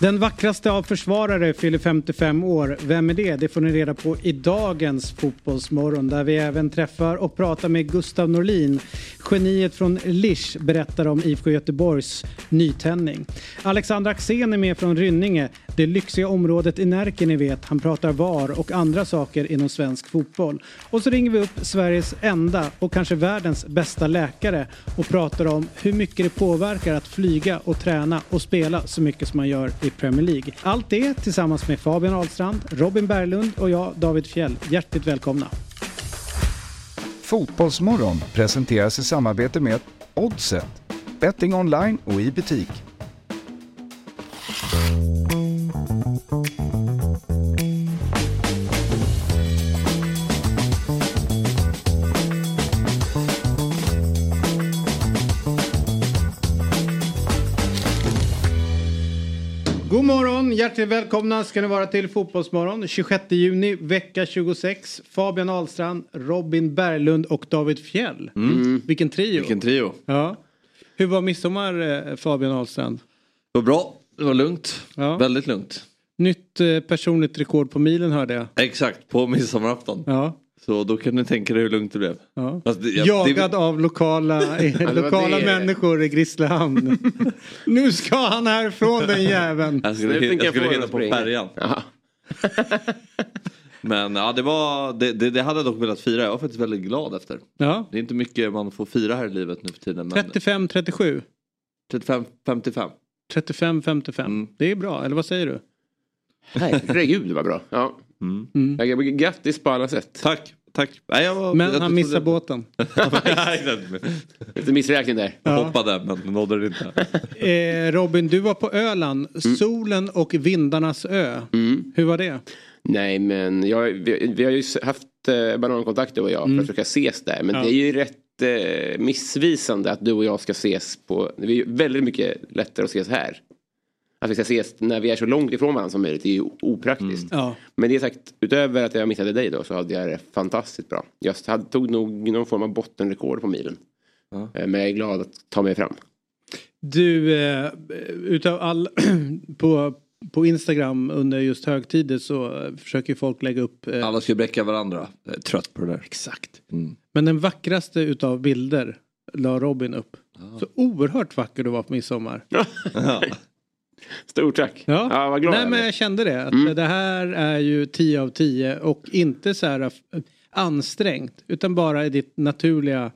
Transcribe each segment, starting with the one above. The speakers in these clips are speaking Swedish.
Den vackraste av försvarare fyller 55 år. Vem är det? Det får ni reda på i dagens Fotbollsmorgon där vi även träffar och pratar med Gustav Norlin. Geniet från Lisch berättar om IFK Göteborgs nytändning. Alexander Axén är med från Rynninge, det lyxiga området i Närke ni vet. Han pratar VAR och andra saker inom svensk fotboll. Och så ringer vi upp Sveriges enda och kanske världens bästa läkare och pratar om hur mycket det påverkar att flyga och träna och spela så mycket som man gör i Premier League. Allt det tillsammans med Fabian Ahlstrand, Robin Berglund och jag, David Fjell. Hjärtligt välkomna! Fotbollsmorgon presenteras i samarbete med Oddset. Betting online och i butik. Hjärtligt välkomna ska ni vara till Fotbollsmorgon 26 juni, vecka 26. Fabian Ahlstrand, Robin Berglund och David Fjell. Vilken trio! Mm. Vilken trio. Ja. Hur var midsommar eh, Fabian Ahlstrand? Det var bra. Det var lugnt. Ja. Väldigt lugnt. Nytt eh, personligt rekord på milen hörde jag. Exakt, på midsommarafton. Ja. Så då kan ni tänka er hur lugnt det blev. Ja. Fast det- jag- Jagad det- av lokala, lokala det. människor i Grisslehamn. nu ska han härifrån den jäveln. Jag skulle, jag jag skulle hinna på färjan. Men ja, det var, det, det, det hade jag dock velat fira. Jag var faktiskt väldigt glad efter. Ja. Det är inte mycket man får fira här i livet nu för tiden. Men 35, 37. 35, 55. 35, 55. Mm. Det är bra, eller vad säger du? Herregud vad bra. Ja. Mm. Ja, Grattis på alla sätt. Tack, tack. Nej, jag var, Men jag han missar trodde- båten. Lite missräkning där. Jag hoppade men nådde det inte. Eh, Robin, du var på Öland. Mm. Solen och vindarnas ö. Hur var det? Nej men jag, vi, vi har ju haft eh, banankontakt du och jag för att försöka ses där. Men Ja. det är ju rätt eh, missvisande att du och jag ska ses på. Det är ju väldigt mycket lättare att ses här. Att vi ska ses när vi är så långt ifrån varandra som möjligt. Det är ju opraktiskt. Ja. Men det sagt, utöver att jag missade dig då så hade jag det fantastiskt bra. Jag hade, tog nog någon form av bottenrekord på milen. Ja. Eh, Men jag är glad att ta mig fram. Du, eh, utav all... på, på Instagram under just högtider så försöker folk lägga upp... Eh, Alla ska bräcka varandra. Trött på det där. Exakt. Mm. Men den vackraste utav bilder la Robin upp. Så oerhört vacker du var på midsommar. Stort tack. Ja, Ja, vad glad Nej jag men jag kände det. Att Mm. Det här är ju 10 av 10 och inte så här eh, ansträngt. Utan bara i ditt naturliga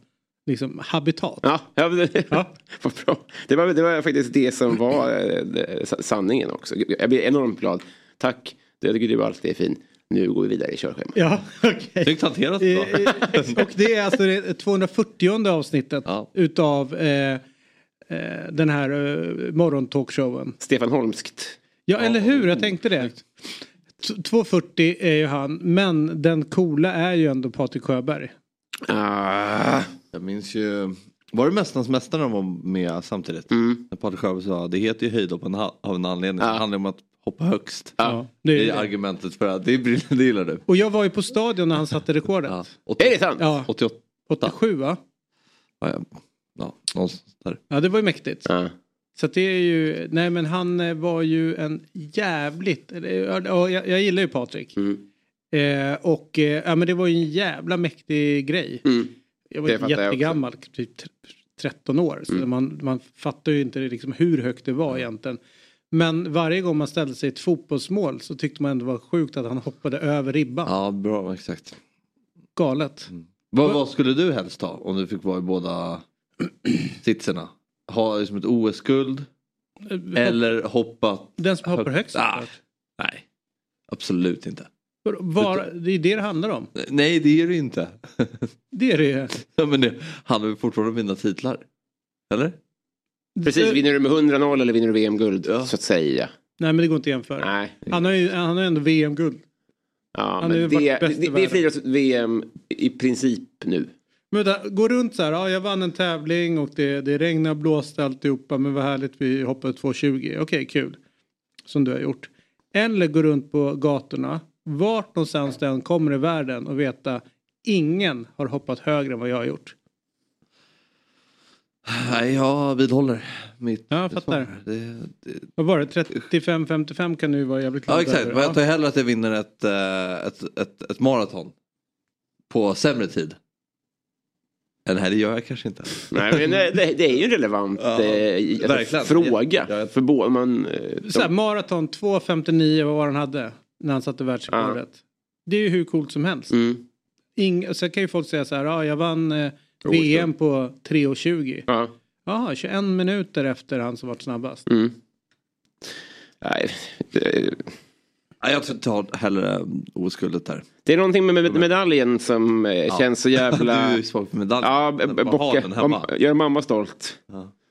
liksom, habitat. Ja, ja, det, Ja. vad bra. Det, var, det var faktiskt det som var eh, sanningen också. Jag blir enormt glad. Tack, jag tycker du alltid är fin. Nu går vi vidare i körschemat. Ja, okej. Snyggt hanterat Eh, då. Och det är alltså det 240 avsnittet Ja. utav eh, den här eh, morgontalkshowen. Stefan Holmskt. Ja, eller hur? Jag tänkte det. T- 240 är ju han, men den coola är ju ändå Patrik Sjöberg. Ah, Jag minns ju, var det Mästarnas Mästare de var med samtidigt? mm. När Patrik Sjöberg sa det heter ju höjdhopp av en ha- av en anledning. Ja. Det handlar om att hoppa högst. Ja, Det det är är det. argumentet för att det är briljant, det gillar du. Och jag var ju på stadion när han satte rekordet. Ja. Är det sant? Ja, 88. 87 va? Ja, ja. Ja någonstans där. Ja, det var ju mäktigt. Ja. Så det är ju, nej men han eh, var ju en jävligt, jag, jag gillar ju Patrik. Mm. Eh, och eh, ja men det var ju en jävla mäktig grej. Mm. Jag var Det fattar jag jättegammal, typ t- 13 år. Så Mm. man, man fattar ju inte liksom hur högt det var egentligen. Men varje gång man ställde sig i ett fotbollsmål så tyckte man ändå var sjukt att han hoppade över ribban. Ja, bra, exakt. Galet. Vad, vad skulle du helst ha om du fick vara i båda sitserna? Ha liksom ett OS-guld eller hoppa? Den som hoppar högst. Ah, nej, absolut inte. Var, det är det det handlar om. Nej, det är det inte. Det är det. Ja, men det handlar ju fortfarande om vinna titlar. Eller? Precis, vinner du med 100-0 eller vinner du VM-guld Ja. så att säga. Nej men det går inte att jämföra. Nej. Han har ju han har ju ändå VM-guld. Ja, Han har ju men det, det, det är friidrotts-VM i princip nu. Men vänta, gå runt så här, ja jag vann en tävling och det, det regnade och blåste alltihopa men vad härligt vi hoppade 2,20. Okej, kul. Som du har gjort. Eller gå runt på gatorna, vart någonstans den kommer i världen och veta ingen har hoppat högre än vad jag har gjort. Nej, jag vidhåller mitt Ja, jag fattar. Det, det, Vad var det? 35-55 kan nu vara jävligt glad ja exakt, över. men jag tar hellre att jag vinner ett, eh, ett, ett, ett maraton. På sämre tid. Här, det gör jag kanske inte. Nej, men det, det är ju en relevant Ja, eh, alltså, fråga. Ja, jag- För båda man... eh, Så här, de, maraton 2.59, vad var han hade? När han satte världsrekordet. Det är ju hur coolt som helst. mm, Ing, sen kan ju folk säga så här, ja jag vann eh, VM på 3.20. ja, Jaha, 21 minuter efter han som varit snabbast. mm. Nej, det, Nej, jag tar hellre OS-guldet där. det är någonting med med medaljen som eh, Ja. känns så jävla... Du är svag för medaljen. Ja, bocka. Gör mamma stolt.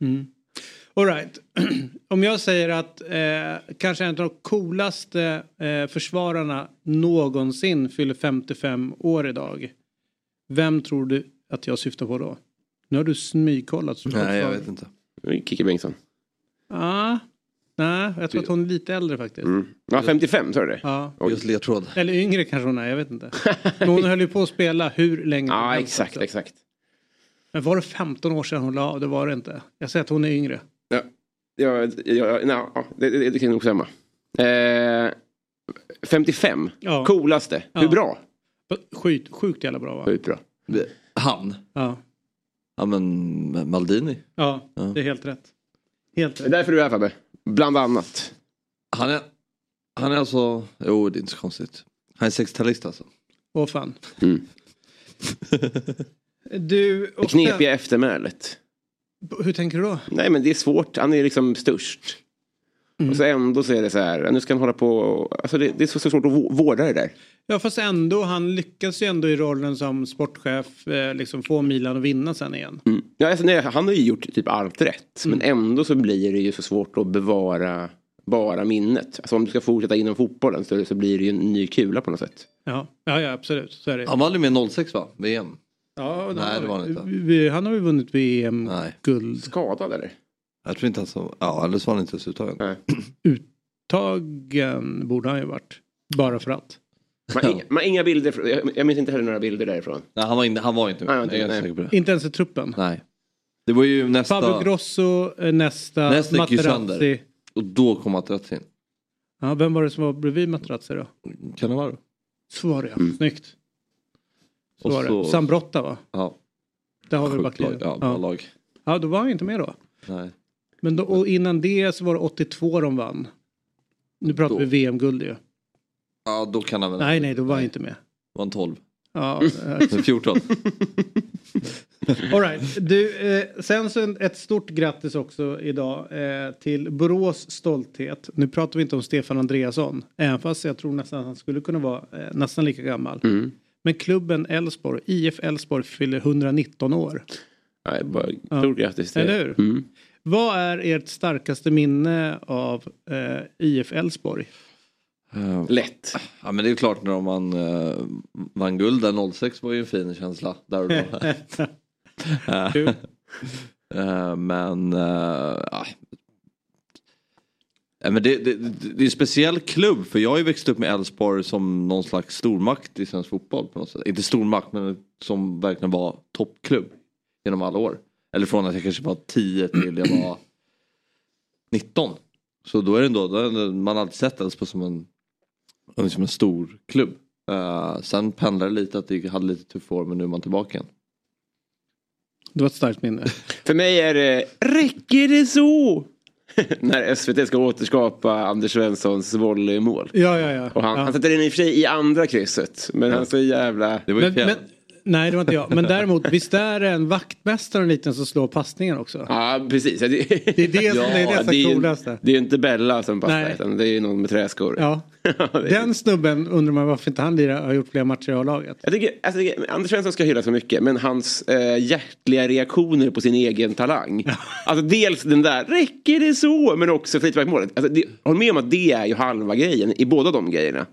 Mm. All right. Om jag säger att eh, kanske en av de coolaste eh, försvararna någonsin fyller 55 år idag. Vem tror du att jag syftar på då? Nu har du smygkollat. Nej, jag vet inte. Kikki Bengtsson. Ja, nej, jag tror att hon är lite äldre faktiskt. Mm. Ja, 55 sa du det? Ja. Oj. Just ledtråd. Eller yngre kanske hon är, jag vet inte. Men hon höll ju på att spela hur länge Ja, exakt, också. exakt. Men var det 15 år sedan hon la av? Det var det inte. Jag säger att hon är yngre. Ja, ja, ja, nej, ja det, det, det kan nog stämma. Eh, 55, Ja. coolaste. Hur bra? Sjukt, sjukt jävla bra va? Sjukt bra. Han? Ja. Ja men Maldini. ja, Ja. det är helt rätt. Helt Det är rätt. därför du är här Fabbe. Bland annat. Han är, han är alltså, jo det är inte så konstigt. Han är 60-talist alltså. Åh fan. Mm. Du, Det och knepiga eftermälet. hur tänker du då? Nej men det är svårt, han är liksom störst. Mm. Och så ändå så är det så här, nu ska han hålla på, alltså det, det är så, så svårt att vå- vårda det där. Ja fast ändå, han lyckas ju ändå i rollen som sportchef eh, liksom få Milan att vinna sen igen. Mm. Ja, alltså, nej, han har ju gjort typ allt rätt. Men Mm. ändå så blir det ju så svårt att bevara bara minnet. Alltså om du ska fortsätta inom fotbollen så, så blir det ju en ny kula på något sätt. Ja, ja, ja absolut. Så är det. Han var aldrig med 06 va? VM? Ja, Nej, det var han inte. Vi, han har ju vunnit. VM-guld. Skadad eller? Jag tror inte han så, ja eller så var han inte ens uttagen. Nej. Tagen borde han ju varit. Bara för att. Man, inga, man inga bilder, jag, jag minns inte heller några bilder därifrån. Nej han var, inte, han var inte med. Nej, inte jag på det. Inte ens i truppen. Nej. Det var ju nästa, Fabio Grosso, eh, nästa, Nästa Materazzi. och då kom Materazzi in. Ja, vem var det som var bredvid Materazzi då? Cannavaro. Så var det ja. Mm. Snyggt. Så Och var det. så- Sambrotta va? Ja, Där har vi backlinjen. Ja, Ja. lag. ja, då var han inte med då. Nej. Men då, och innan det så var det 82 de vann. Nu pratar Då. vi VM-guld ju. Ja då kan han väl. Nej, nej, då var han inte med. Var han 12? Ja, Men 14? All right. du, eh, sen så ett stort grattis också idag eh, till Borås stolthet. Nu pratar vi inte om Stefan Andreasson, även fast jag tror nästan att han skulle kunna vara eh, nästan lika gammal. Mm. Men klubben Elfsborg, IF Elfsborg, fyller 119 år. Nej, bara, stort grattis till Eller er. hur? Mm. Vad är ert starkaste minne av eh, IF Elfsborg? Eh, Lätt. Ja men det är klart när man uh, vann guld där 06 var ju en fin känsla. Där och då. Eh, men uh, ja. Men det, det, det är en speciell klubb för jag har ju växt upp med Elfsborg som någon slags stormakt i svensk fotboll på något sätt. Inte stormakt men som verkligen var toppklubb genom alla år. Eller från att jag kanske var 10 till jag var 19. Så då är det ändå, man har alltid sett Elfsborg som en, som en stor klubb. Eh, sen pendlar det lite att det hade lite tuffa år men nu är man tillbaka igen. Det var ett starkt minne. För mig är det, räcker det så? När SVT ska återskapa Anders Svenssons volleymål. Ja, ja, ja. Och han, ja. han sätter den i och för sig i andra krysset. Men han är så jävla... Det var ju men, nej, det var inte jag. Men däremot, visst är det en vaktmästare en liten som slår passningen också? Ja, precis. Det, är det som det är det som coolaste. Det är ju inte Bella som passar Nej. utan det är ju någon med träskor. Ja. Den snubben undrar man varför inte han lirar, har gjort fler matcher i A-laget. Jag tycker, alltså, Anders Svensson ska hyllas så mycket men hans eh, hjärtliga reaktioner på sin egen talang. Alltså dels den där, räcker det så? Men också frisparksmålet. Alltså, det- håll med om att det är ju halva grejen i båda de grejerna.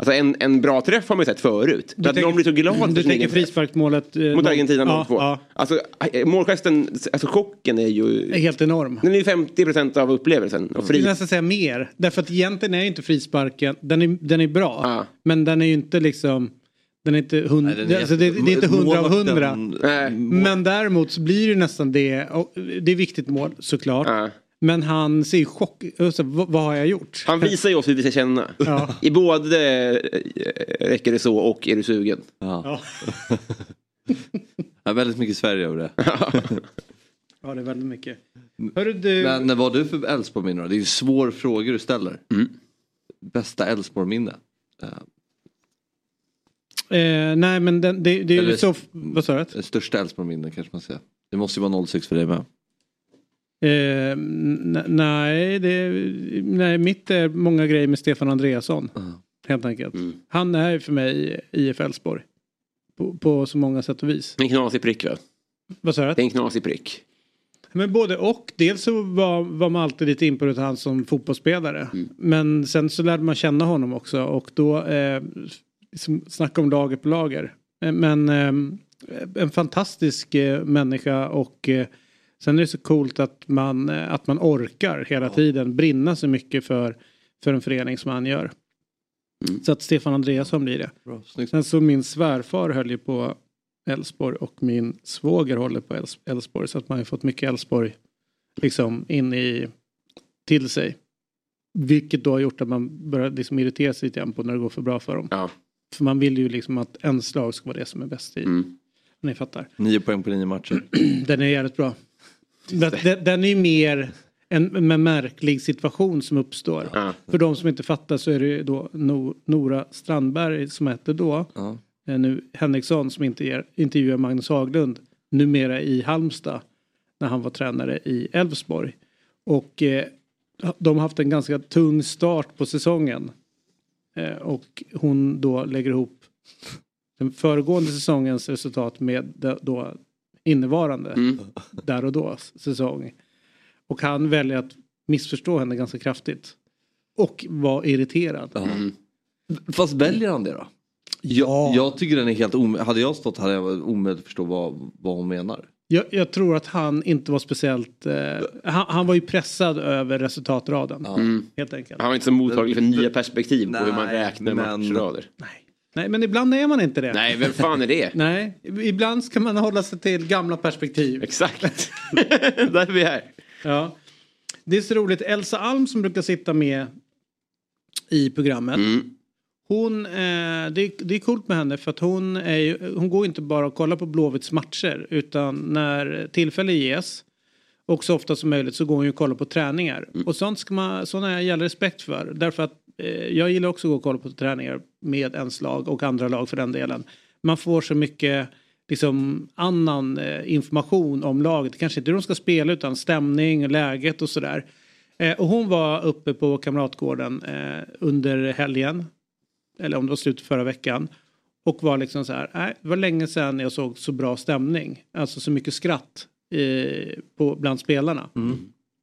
Alltså en, en bra träff har man ju sett förut. Du att tänker- någon blir så glad Du tänker frisparksmålet eh, Mot Argentina 0-2. Ja, ja, Alltså eh, målgesten, alltså chocken är ju... är helt enorm. Den är ju 50% av upplevelsen. Och Jag fri. skulle nästan säga mer. Därför att egentligen är inte frisparken, den är, den är bra. Ja. Men den är ju inte liksom, den är inte hundra, Nej, den är alltså det, det är inte hundra av hundra. Nej. Men däremot så blir det nästan det, och det är viktigt mål såklart. Ja. Men han ser ju chock, alltså, vad, vad har jag gjort? Han visar ju oss hur vi ska känna. Ja. I både eh, räcker det så och är du sugen. Ja. ja, väldigt mycket Sverige över det. Ja det är väldigt mycket. Hörru du, Men vad har du för Elfsborg-minne? Det är ju svår fråga du ställer. Mm. Bästa Elfsborg-minne? Eh, eh, nej men den, det, det är ju Eller- så, vad sa du? Det största Elfsborg-minne kanske man säger. Det måste ju vara 06 för dig med. Eh, nej, det, nej, mitt är många grejer med Stefan Andreasson. Helt enkelt. Mm. Han är för mig IF Elfsborg. På, på så många sätt och vis. En knasig prick va? Vad sa du? Det är en knasig prick. Men både och. Dels så var, var man alltid lite in på han som fotbollsspelare. Mm. Men sen så lärde man känna honom också och då eh, liksom snacka om lager på lager. Eh, Men eh, en fantastisk eh, människa och eh, sen är det så coolt att man, eh, att man orkar hela tiden brinna så mycket för, för en förening som han gör. Mm. Så att Stefan Andreasson blir det. Bra. Sen så min svärfar höll ju på Elfsborg och min svåger håller på Elfsborg så att man har fått mycket Elfsborg liksom in i till sig. Vilket då har gjort att man börjar liksom irritera sig lite grann på när det går för bra för dem. Ja. För man vill ju liksom att en slag ska vara det som är bäst i. Mm. Ni fattar. Nio poäng på nio matcher. Den är jävligt bra. Den, den- är ju mer en, en märklig situation som uppstår. Ja. För de som inte fattar så är det ju då no, Nora Strandberg som hette då. Ja. eh, nu Henriksson som intervjuar, intervjuar Magnus Haglund numera i Halmstad när han var tränare i Elfsborg. Och eh, de har haft en ganska tung start på säsongen. Eh, och hon då lägger ihop den föregående säsongens resultat med då innevarande Mm. där och då säsong. Och han väljer att missförstå henne ganska kraftigt. Och var irriterad. Mm. Fast väljer han det då? Ja. Jag, jag tycker den är helt omöjlig. Hade jag stått hade jag omöjligt att förstå vad, vad hon menar. Jag, jag tror att han inte var speciellt... Eh, han, han var ju pressad över resultatraden. Mm. Helt enkelt. Han var inte så mottaglig för nya perspektiv på hur man räknar men- matchrader. Nej. Nej, men ibland är man inte det. Nej, vem fan är det? Nej, ibland ska man hålla sig till gamla perspektiv. Exakt. Där är vi här. Ja. Det är så roligt. Elsa Alm som brukar sitta med i programmet. Mm. Hon, eh, det, är- det är coolt med henne för att hon, är hon går inte bara och kollar på Blåvitts matcher utan när tillfälle ges och så ofta som möjligt så går hon ju och kollar på träningar. Och sånt ska man, sådana gäller respekt för. Därför att jag gillar också att gå och kolla på träningar med ens lag och andra lag för den delen. Man får så mycket liksom annan eh, information om laget. Kanske inte hur de ska spela utan stämning, läget och sådär. Eh, och hon var uppe på Kamratgården eh, under helgen. Eller om det var slutet förra veckan. Och var liksom så här, nej, det var länge sedan jag såg så bra stämning. Alltså så mycket skratt eh, på, bland spelarna.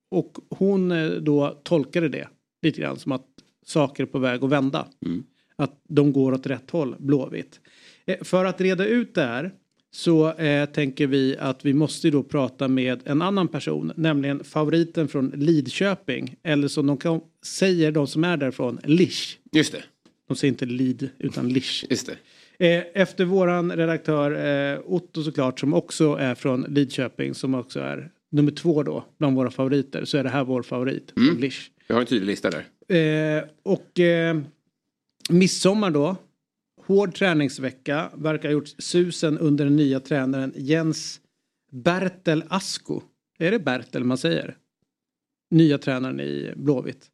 Och hon eh, då tolkade det lite grann som att saker är på väg att vända. Att de går åt rätt håll, Blåvitt. Eh, för att reda ut det här så eh, tänker vi att vi måste då prata med en annan person, nämligen favoriten från Lidköping. Eller som de kan, säger de som är därifrån, Lish. Just det. De säger inte Lid utan Lish. Just det. Eh, efter våran redaktör eh, Otto såklart som också är från Lidköping som också är nummer två då bland våra favoriter så är det här vår favorit. Mm. Lish. Vi har en tydlig lista där. Eh, och eh, midsommar då. Hård träningsvecka. Verkar ha gjort susen under den nya tränaren Jens Bertel Asko. Är det Bertel man säger? Nya tränaren i Blåvitt.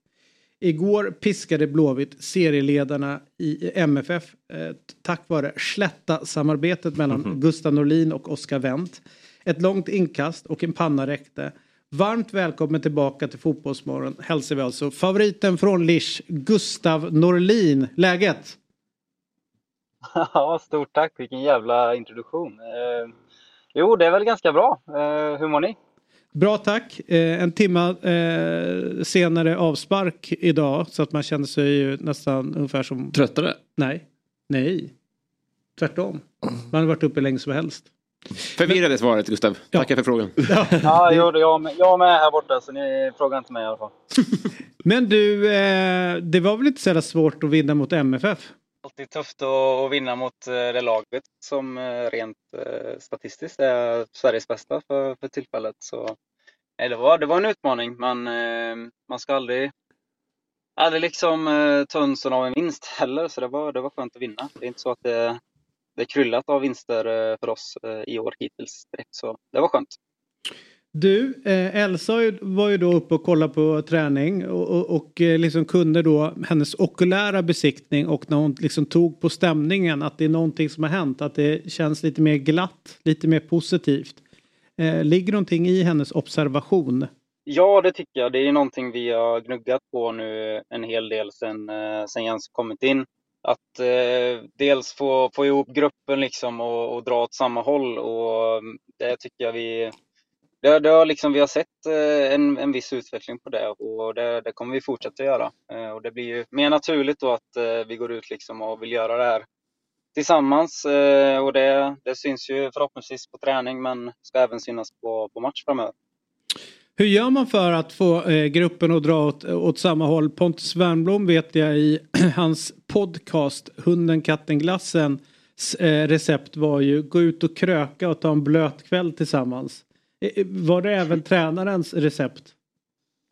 Igår piskade Blåvitt serieledarna i MFF eh, tack vare Slätta-samarbetet mellan Gustav Norlin och Oskar Wendt. Ett långt inkast och en panna räckte. Varmt välkommen tillbaka till Fotbollsmorgon hälsar vi alltså favoriten från Lish, Gustav Norlin. Läget? Ja, stort tack. Vilken jävla introduktion. Eh, jo, det är väl ganska bra. Eh, hur mår ni? Bra tack. Eh, en timma eh, senare avspark idag så att man känner sig ju nästan ungefär som... Tröttare? Nej. Nej. Tvärtom. Man har varit uppe länge som helst. Förvirrade svaret Gustav. Tackar för frågan. Ja, jo, jag, med- jag med här borta så ni frågar inte mig i alla fall. Men du, eh, det var väl inte så jävla svårt att vinna mot MFF? Alltid tufft att, vinna mot eh, det laget som eh, rent statistiskt är Sveriges bästa för, för tillfället. Så, nej, det, var, det var en utmaning, men man ska aldrig, aldrig liksom eh, ta undan av en vinst heller. Så det var, det var skönt att vinna. Det är inte så att det, det kryllat av vinster eh, för oss eh, i år hittills direkt. Så det var skönt. Du, eh, Elsa var ju då uppe och kollade på träning och, och, och liksom kunde då hennes okulära besiktning och när hon liksom tog på stämningen att det är någonting som har hänt, att det känns lite mer glatt, lite mer positivt. Ligger någonting i hennes observation? Ja, det tycker jag. Det är någonting vi har gnuggat på nu en hel del sen, sen Jens kommit in. Att eh, dels få, få ihop gruppen liksom och, och dra åt samma håll och mm, det tycker jag vi det, det har liksom, vi har sett eh, en, en viss utveckling på det och det, det kommer vi fortsätta göra. Eh, och det blir ju mer naturligt då att eh, vi går ut liksom och vill göra det här tillsammans. Eh, och det, det syns ju förhoppningsvis på träning men ska även synas på, på match framöver. Hur gör man för att få eh, gruppen att dra åt, åt samma håll? Pontus Wernbloom vet jag i hans podcast Hunden, katten, glassen eh, recept var ju gå ut och kröka och ta en blöt kväll tillsammans. Eh, Var det även tränarens recept?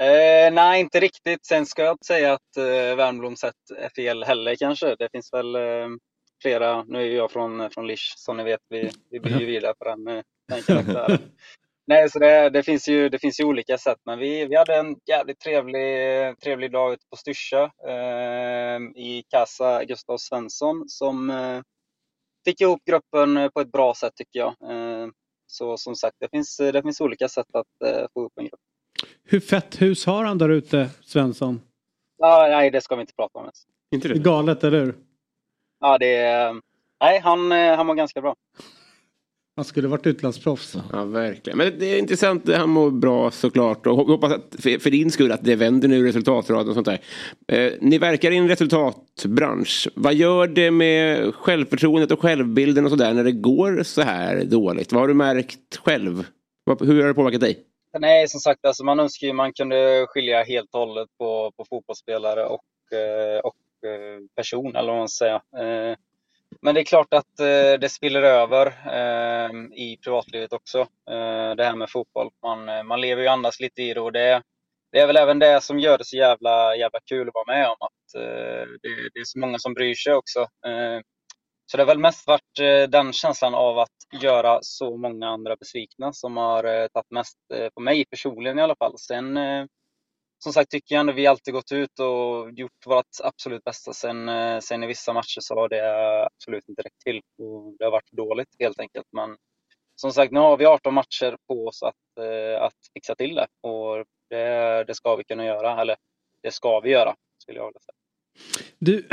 Eh, nej, inte riktigt. Sen ska jag inte säga att eh, Värnbloms sätt är fel heller kanske. Det finns väl eh, flera, nu är jag från, från Lisch som ni vet, vi, vi blir ju vidare på den, eh, den karaktären. Nej, så det, det, finns ju, det finns ju olika sätt, men vi, vi hade en jävligt trevlig, trevlig dag ute på Styrsa eh, i Casa Gustav Svensson som eh, fick ihop gruppen eh, på ett bra sätt tycker jag. Eh, så som sagt, det finns, det finns olika sätt att eh, få ihop en grupp. Hur fett hus har han där ute, Svensson? Ja, nej, det ska vi inte prata om ens. Inte Det är galet, eller hur? Ja, det är... Nej, han, eh, han var ganska bra. Han skulle varit utlandsproffs. Ja, verkligen. Men det är intressant. Han mår bra såklart. Och hoppas att för, för din skull att det vänder nu resultatraden och sånt där. Eh, ni verkar i en resultatbransch. Vad gör det med självförtroendet och självbilden och sådär när det går så här dåligt? Vad har du märkt själv? Hur har det påverkat dig? Nej, som sagt, alltså, man önskar ju man kunde skilja helt och hållet på, på fotbollsspelare och, eh, och eh, person, eller vad man säga. Eh, men det är klart att eh, det spiller över eh, i privatlivet också, eh, det här med fotboll. Man, eh, man lever ju annars lite i det och det, det är väl även det som gör det så jävla, jävla kul att vara med om. Att eh, det, det är så många som bryr sig också. Eh, Så det har väl mest varit eh, den känslan av att göra så många andra besvikna som har eh, tagit mest eh, på mig personligen i alla fall. Sen eh, som sagt tycker jag ändå vi alltid gått ut och gjort vårt absolut bästa. Sen, eh, sen i vissa matcher så har det absolut inte räckt till. Och det har varit dåligt helt enkelt. Men som sagt, nu har vi 18 matcher på oss att, eh, att fixa till det. Och det, det ska vi kunna göra. Eller det ska vi göra, skulle jag vilja säga. Du,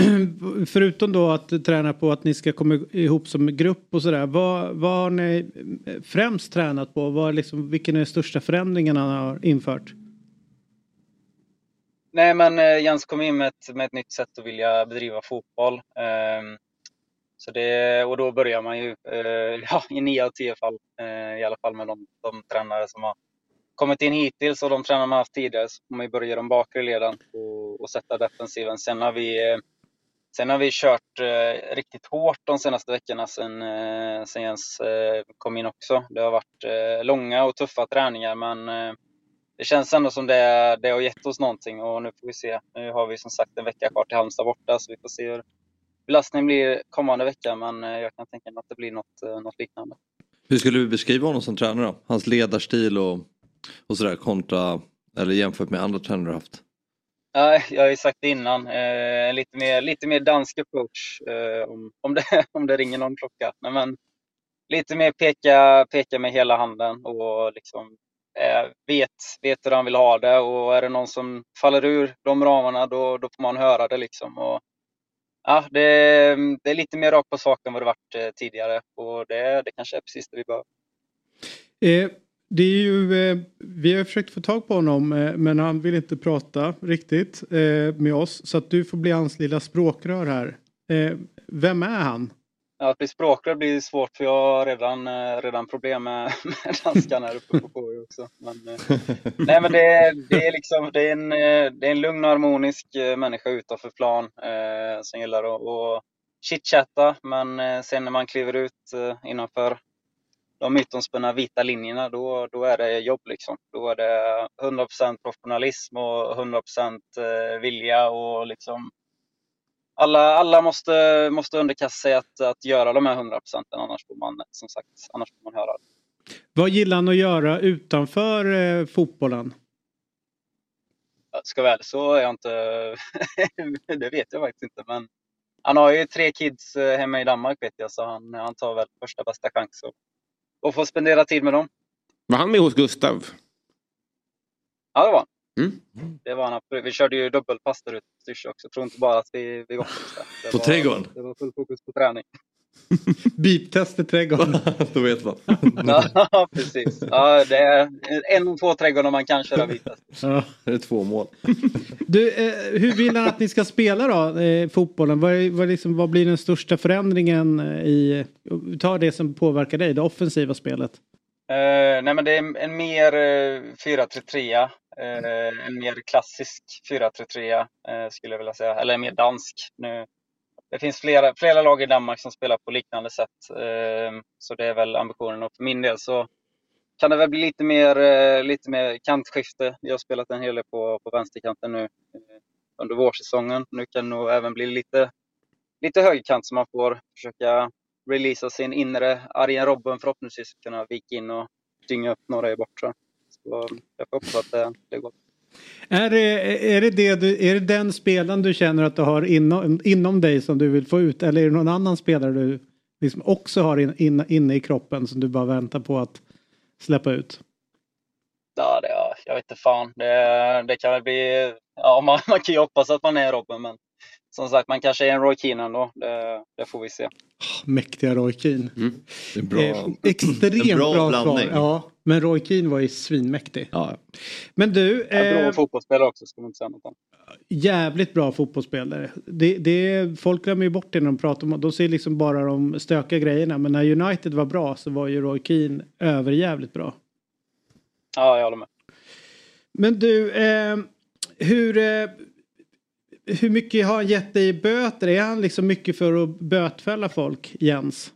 förutom då att träna på att ni ska komma ihop som grupp och sådär. Vad, vad har ni eh, främst tränat på? Vad, liksom, vilken är den största förändringen han har infört? Nej, men eh, Jens kom in med ett, med ett nytt sätt att vilja bedriva fotboll. Ehm, så det, och då börjar man ju eh, ja, i nio av tio fall, eh, i alla fall med de, de tränare som har kommit in hittills och de tränare man haft tidigare, så får man börja i de bakre leden och, och sätta defensiven. Sen har vi, sen har vi kört eh, riktigt hårt de senaste veckorna sen, eh, sen Jens eh, kom in också. Det har varit eh, långa och tuffa träningar, men eh, det känns ändå som det, det har gett oss någonting och nu får vi se. Nu har vi som sagt en vecka kvar till Halmstad borta så vi får se hur belastningen blir kommande vecka men eh, jag kan tänka mig att det blir något, eh, något liknande. Hur skulle du beskriva honom som tränare då? Hans ledarstil och, och sådär kontra, eller jämfört med andra tränare du haft? Nej, jag har ju sagt det innan, eh, lite, mer, lite mer dansk approach eh, om, om, det, om det ringer någon klocka. Nej, men lite mer peka, peka med hela handen och liksom Eh, vet, vet hur han vill ha det och är det någon som faller ur de ramarna då, då får man höra det liksom. Och, ja, det, det är lite mer rakt på sak än vad det varit eh, tidigare och det, det kanske är precis det vi behöver. Eh, Det är ju, eh, vi har försökt få tag på honom eh, men han vill inte prata riktigt eh, med oss. Så att du får bli hans lilla språkrör här. Eh, vem är han? Att bli språkrör blir svårt för jag har redan, eh, redan problem med, med danskan här uppe på KU också. Men, eh, nej, men det, det, är liksom, det, är en, eh, det är en lugn och harmonisk människa utanför plan eh, som gillar att, att chitchatta. Men sen när man kliver ut eh, innanför de mytomspunna vita linjerna, då, då är det jobb. Liksom. Då är det 100% professionalism och 100% vilja och liksom alla, alla måste, måste underkasta sig att, att göra de här 100 procenten annars får man som sagt annars får man höra det. Vad gillar han att göra utanför eh, fotbollen? Ska väl så är jag inte, det vet jag faktiskt inte men han har ju tre kids eh, hemma i Danmark vet jag så han, han tar väl första bästa chans och, och får spendera tid med dem. Var han med hos Gustav? Ja det var han. Mm. Det var han. Vi körde ju dubbelpass där ute på Styrsö också. Jag tror inte bara att vi, vi var det På var, trädgården? Det var full fokus på träning. Biptest i trädgården. Då vet man. ja, precis. Ja, det är en av två trädgårdar man kan köra vitast. Ja. Det är två mål. Du, eh, hur vill han att ni ska spela då, eh, fotbollen? Vad, vad, liksom, vad blir den största förändringen eh, i, ta det som påverkar dig, det offensiva spelet? Eh, nej, men det är en mer eh, 4-3-3. Eh, en mer klassisk 4-3-3 eh, skulle jag vilja säga. Eller mer dansk. Nu, det finns flera, flera lag i Danmark som spelar på liknande sätt. Eh, så det är väl ambitionen. Och för min del så kan det väl bli lite mer, eh, lite mer kantskifte. Jag har spelat en hel del på, på vänsterkanten nu eh, under vårsäsongen. Nu kan det nog även bli lite, lite högerkant så man får försöka releasa sin inre Arjen Robben förhoppningsvis kunna vika in och dynga upp några i bortre. Så jag hoppas att det, det går. Är det, är, det det du, är det den spelaren du känner att du har inom, inom dig som du vill få ut eller är det någon annan spelare du liksom också har in, in, inne i kroppen som du bara väntar på att släppa ut? Ja, det, ja, jag vet inte fan. Det, det kan väl bli... Ja, man, man kan ju hoppas att man är Robben men som sagt man kanske är en Roy Keane ändå. Det, det får vi se. Mäktiga Roy Keane. Mm. Det är bra. Eh, extremt En bra bra, blandning. svar. Ja, men Roy Keane var ju svinmäktig. Ja. Men du, En bra eh, fotbollsspelare också ska man inte säga något om. jävligt bra fotbollsspelare. Det, det, folk glömmer ju bort det när de pratar om De ser liksom bara de stökiga grejerna. Men när United var bra så var ju Roy Keane överjävligt bra. Ja, jag håller med. Men du, eh, hur, eh, hur mycket har han gett dig i böter? Är han liksom mycket för att bötfälla folk, Jens?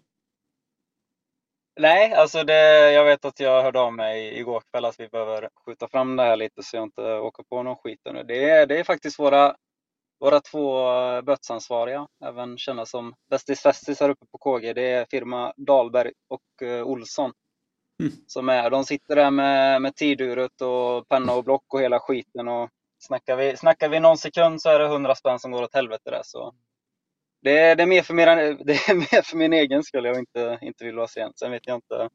Nej, alltså det, jag vet att jag hörde av mig igår kväll att vi behöver skjuta fram det här lite så jag inte åker på någon skit nu. Det är, det är faktiskt våra, våra två bötsansvariga, även kända som Bästis Festis här uppe på KG. Det är firma Dahlberg och eh, Olsson. Som är, de sitter där med, med tiduret och penna och block och hela skiten. Och snackar, vi, snackar vi någon sekund så är det 100 spänn som går åt helvete där. Så det, är- det, är mer för min, det är mer för min egen skull jag inte, inte vill vara sen. Sen vet jag inte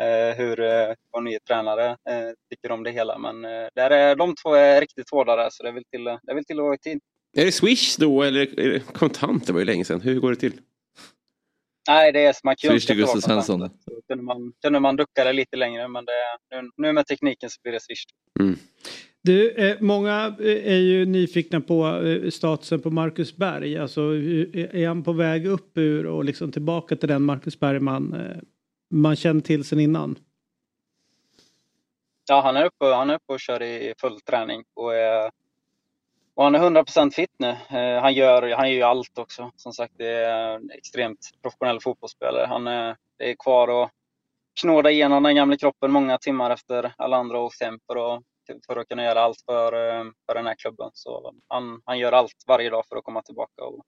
eh, hur eh, vår nya tränare eh, tycker om det hela. Men eh, där är, de två är riktigt hårda där så det vill till, det vill till att vara i tid. Är det Swish då eller är det kontant? Det var ju länge sedan. Hur går det till? Nej, det är man kan ju Swish Svensson. Så Kunde man, kunde man ducka det lite längre men det, nu, nu med tekniken så blir det swish. Du, eh, många eh, är ju nyfikna på eh, statusen på Marcus Berg. Alltså, hur- är han på väg upp ur och liksom tillbaka till den Marcus Berg man, eh, man känner till sen innan? Ja, han är uppe, han är uppe och kör i full träning och, är, och han är 100% fit nu. Eh, han, gör, han gör ju allt också. Som sagt, det är en extremt professionell fotbollsspelare. Han är, det är kvar att knåda igenom den gamla kroppen många timmar efter alla andra åkt hem för att, för att kunna göra allt för, eh, för den här klubben. Så han, han gör allt varje dag för att komma tillbaka. Och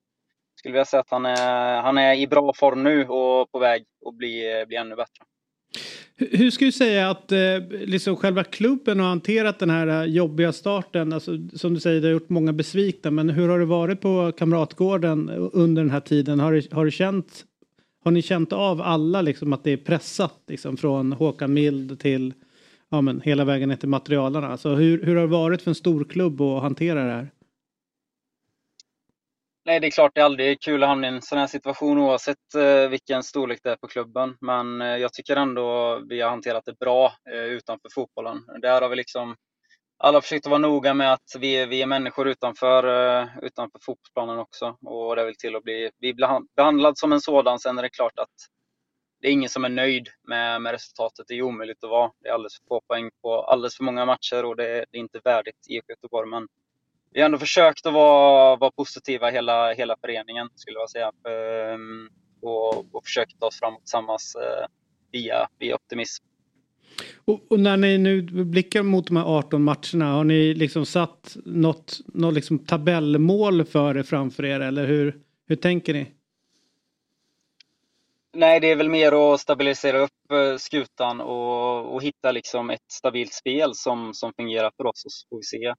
skulle vilja säga att han är, han är i bra form nu och på väg att bli, bli ännu bättre. Hur- skulle ska du säga att eh, liksom själva klubben har hanterat den här eh, jobbiga starten? Alltså, som du säger, det har gjort många besvikna. Men hur har det varit på Kamratgården under den här tiden? Har, det, har, du känt, har ni känt av alla liksom att det är pressat? Liksom, från Håkan Mild till ja, men, hela vägen ner till materialarna. Alltså, hur, hur har det varit för en stor klubb att hantera det här? Nej, det är klart det är aldrig kul att hamna i en sån här situation oavsett eh, vilken storlek det är på klubben. Men eh, jag tycker ändå vi har hanterat det bra eh, utanför fotbollen. Där har vi liksom alla försökt att vara noga med att vi, vi är människor utanför, eh, utanför fotbollsplanen också. Och det vill till att bli, bli behandlad som en sådan. Sen är det klart att det är ingen som är nöjd med, med resultatet. Det är omöjligt att vara. Det är alldeles för få poäng på alldeles för många matcher och det, det är inte värdigt IFK Göteborg. Men vi har ändå försökt att vara, vara positiva hela, hela föreningen, skulle jag säga. Ehm, och, och försökt ta oss framåt tillsammans eh, via, via optimism. Och, och, när ni nu blickar mot de här 18 matcherna, har ni liksom satt något, något liksom tabellmål för er framför er eller hur, hur tänker ni? Nej, det är väl mer att stabilisera upp eh, skutan och, och hitta liksom ett stabilt spel som, som fungerar för oss. Och så får vi se,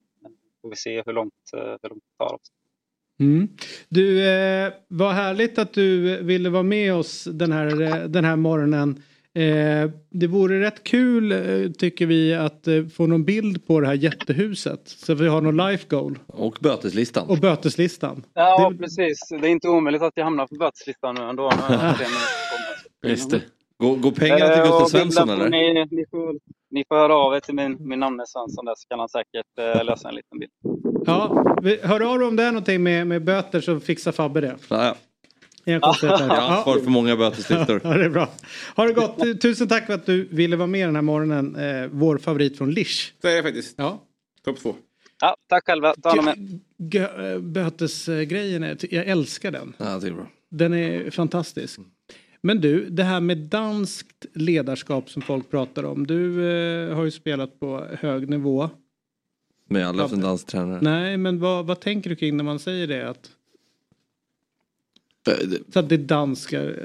får vi se hur, långt, eh, hur långt det tar oss. Mm. Du, eh, vad härligt att du ville vara med oss den här, eh, den här morgonen. Eh, det vore rätt kul eh, tycker vi att eh, få någon bild på det här jättehuset. Så vi har någon life goal. Och böteslistan. Och böteslistan. Ja det... precis. Det är inte omöjligt att jag hamnar på böteslistan nu ändå. Just det. Går, går pengarna till Gustav Svensson eller? Ni, ni, får, ni får höra av er till min, min namne Svensson där så kan han säkert eh, lösa en liten bild. Ja, hör av dig om det är någonting med, med böter så fixar Fabbe det. Ja, jag har ansvar för många böteslistor. ja, det är bra. Ha det gott. Tusen tack för att du ville vara med den här morgonen. Eh, vår favorit från Lish. Det är det faktiskt. Ja. Topp två. Ja, tack själva. Ta hand om er. Bötesgrejen, är, jag älskar den. Ja, det är bra. Den är fantastisk. Men du, det här med danskt ledarskap som folk pratar om. Du eh, har ju spelat på hög nivå. Men jag har aldrig haft en dansk tränare. Nej, men vad, vad tänker du kring när man säger det? Att så att det danska...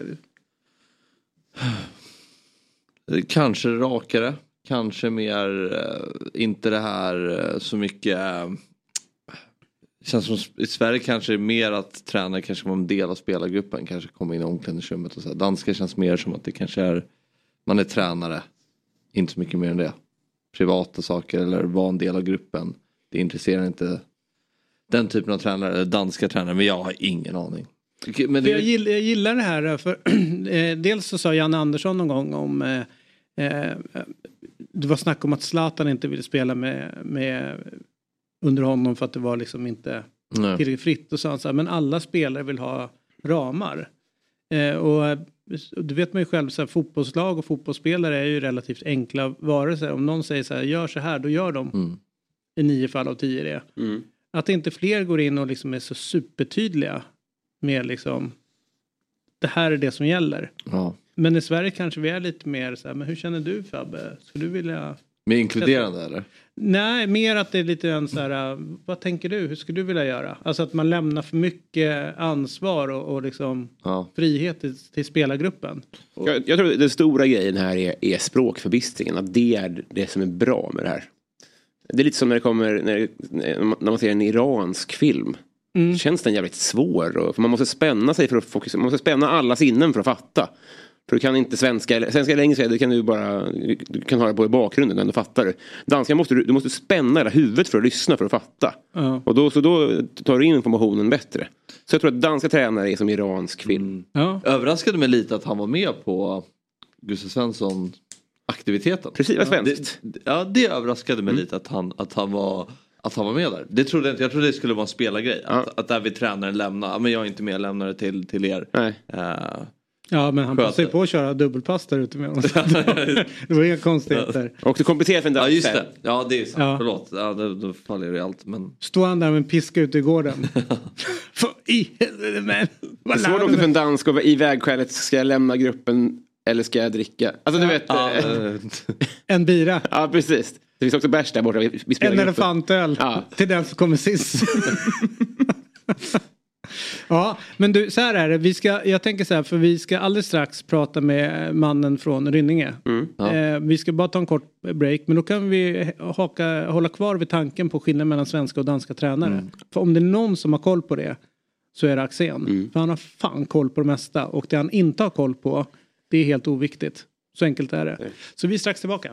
Kanske rakare. Kanske mer, äh, inte det här äh, så mycket. Känns som i Sverige kanske är mer att tränare kanske var en del av spelargruppen. Kanske kommer in i omklädningsrummet och så. Danska känns mer som att det kanske är, man är tränare. Inte så mycket mer än det. Privata saker eller vara en del av gruppen. Det intresserar inte den typen av tränare, danska tränare. Men jag har ingen aning. Men det... jag, gillar, jag, gillar, det här för eh, dels så sa Janne Andersson någon gång om eh, eh, det var snack om att Zlatan inte ville spela med, med under honom för att det var liksom inte Nej. tillräckligt fritt. Och så han så här, men alla spelare vill ha ramar. Eh, och du vet man ju själv, så här, fotbollslag och fotbollsspelare är ju relativt enkla varelser. Om någon säger så här, gör så här, då gör de mm. i nio fall av tio det. Mm. Att inte fler går in och liksom är så supertydliga med liksom det här är det som gäller. Ja. Men i Sverige kanske vi är lite mer så här, men hur känner du Fabbe? Skulle du vilja? Mer inkluderande eller? Nej, mer att det är lite en så här, vad tänker du? Hur skulle du vilja göra? Alltså att man lämnar för mycket ansvar och, och liksom ja. frihet till, till spelargruppen. Jag, jag tror den stora grejen här är, är språkförbistringen, att det är det som är bra med det här. Det är lite som när det kommer, när, när man ser en iransk film. Mm. Känns den jävligt svår? Och, för man måste spänna sig för att fokusera. Man måste spänna alla sinnen för att fatta. För du kan inte svenska eller, svenska eller engelska, det kan du bara du kan ha det på i bakgrunden när du fattar Danska måste du, du måste spänna hela huvudet för att lyssna för att fatta. Uh. Och då, så då tar du in informationen bättre. Så jag tror att danska tränare är som iransk film. Mm. Uh. Överraskade mig lite att han var med på Gustav Svensson aktiviteten. Precis, vad svenskt. Det, ja, det överraskade mig mm. lite att han, att han var att han var med där. Det trodde jag inte. Jag trodde det skulle vara en spelargrej. Ja. Att, att där vi tränaren lämnar. men jag är inte med, jag lämnar det till, till er. Nej. Uh, Ja men han passade ju på att köra dubbelpass där ute med honom. det var inga konstigheter. Och du kompletterade för en Ja just det. Ja det är sant. Ja. Förlåt. Ja, då, då faller det allt. Men... Står han där med en piska ute i gården. I helvete men. Det är svårt också för en dansk att i vägskälet ska jag lämna gruppen eller ska jag dricka? Alltså du vet. Ja. Eh, en bira. Ja precis. Det finns också bärs där borta. Vi, vi en elefantöl ja. till den som kommer sist. Ja, men du, så här är det. Vi ska, jag tänker så här, för vi ska alldeles strax prata med mannen från Rynninge. Mm, ja. eh, vi ska bara ta en kort break, men då kan vi haka, hålla kvar vid tanken på skillnaden mellan svenska och danska tränare. Mm. För om det är någon som har koll på det så är det Axén. Mm. För han har fan koll på det mesta och det han inte har koll på det är helt oviktigt. Så enkelt är det. Så vi är strax tillbaka.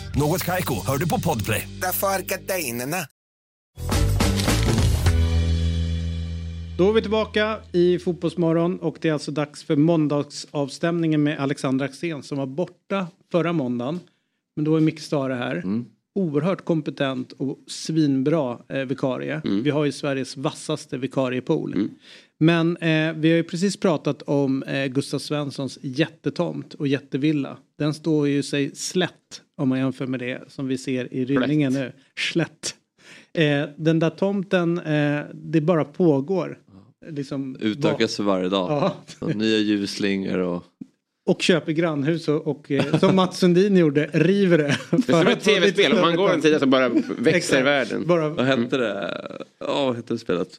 Något Kaiko, hör du på Podplay. Därför är gardinerna. Då är vi tillbaka i Fotbollsmorgon och det är alltså dags för måndagsavstämningen med Alexander Axén som var borta förra måndagen. Men då är Micke Stare här. Oerhört kompetent och svinbra eh, vikarie. Vi har ju Sveriges vassaste vikariepool. Men eh, vi har ju precis pratat om eh, Gustav Svenssons jättetomt och jättevilla. Den står ju sig slätt om man jämför med det som vi ser i Rynningen nu. Slätt. Eh, den där tomten, eh, det bara pågår. Liksom, Utökas för varje dag. Ja. Så nya ljusslingor och... och köper grannhus och, och eh, som Mats Sundin gjorde, river det. Det är som ett tv-spel, om man går en tid så bara växer världen. Bara, Vad hette det? Ja, vad hette det spelet?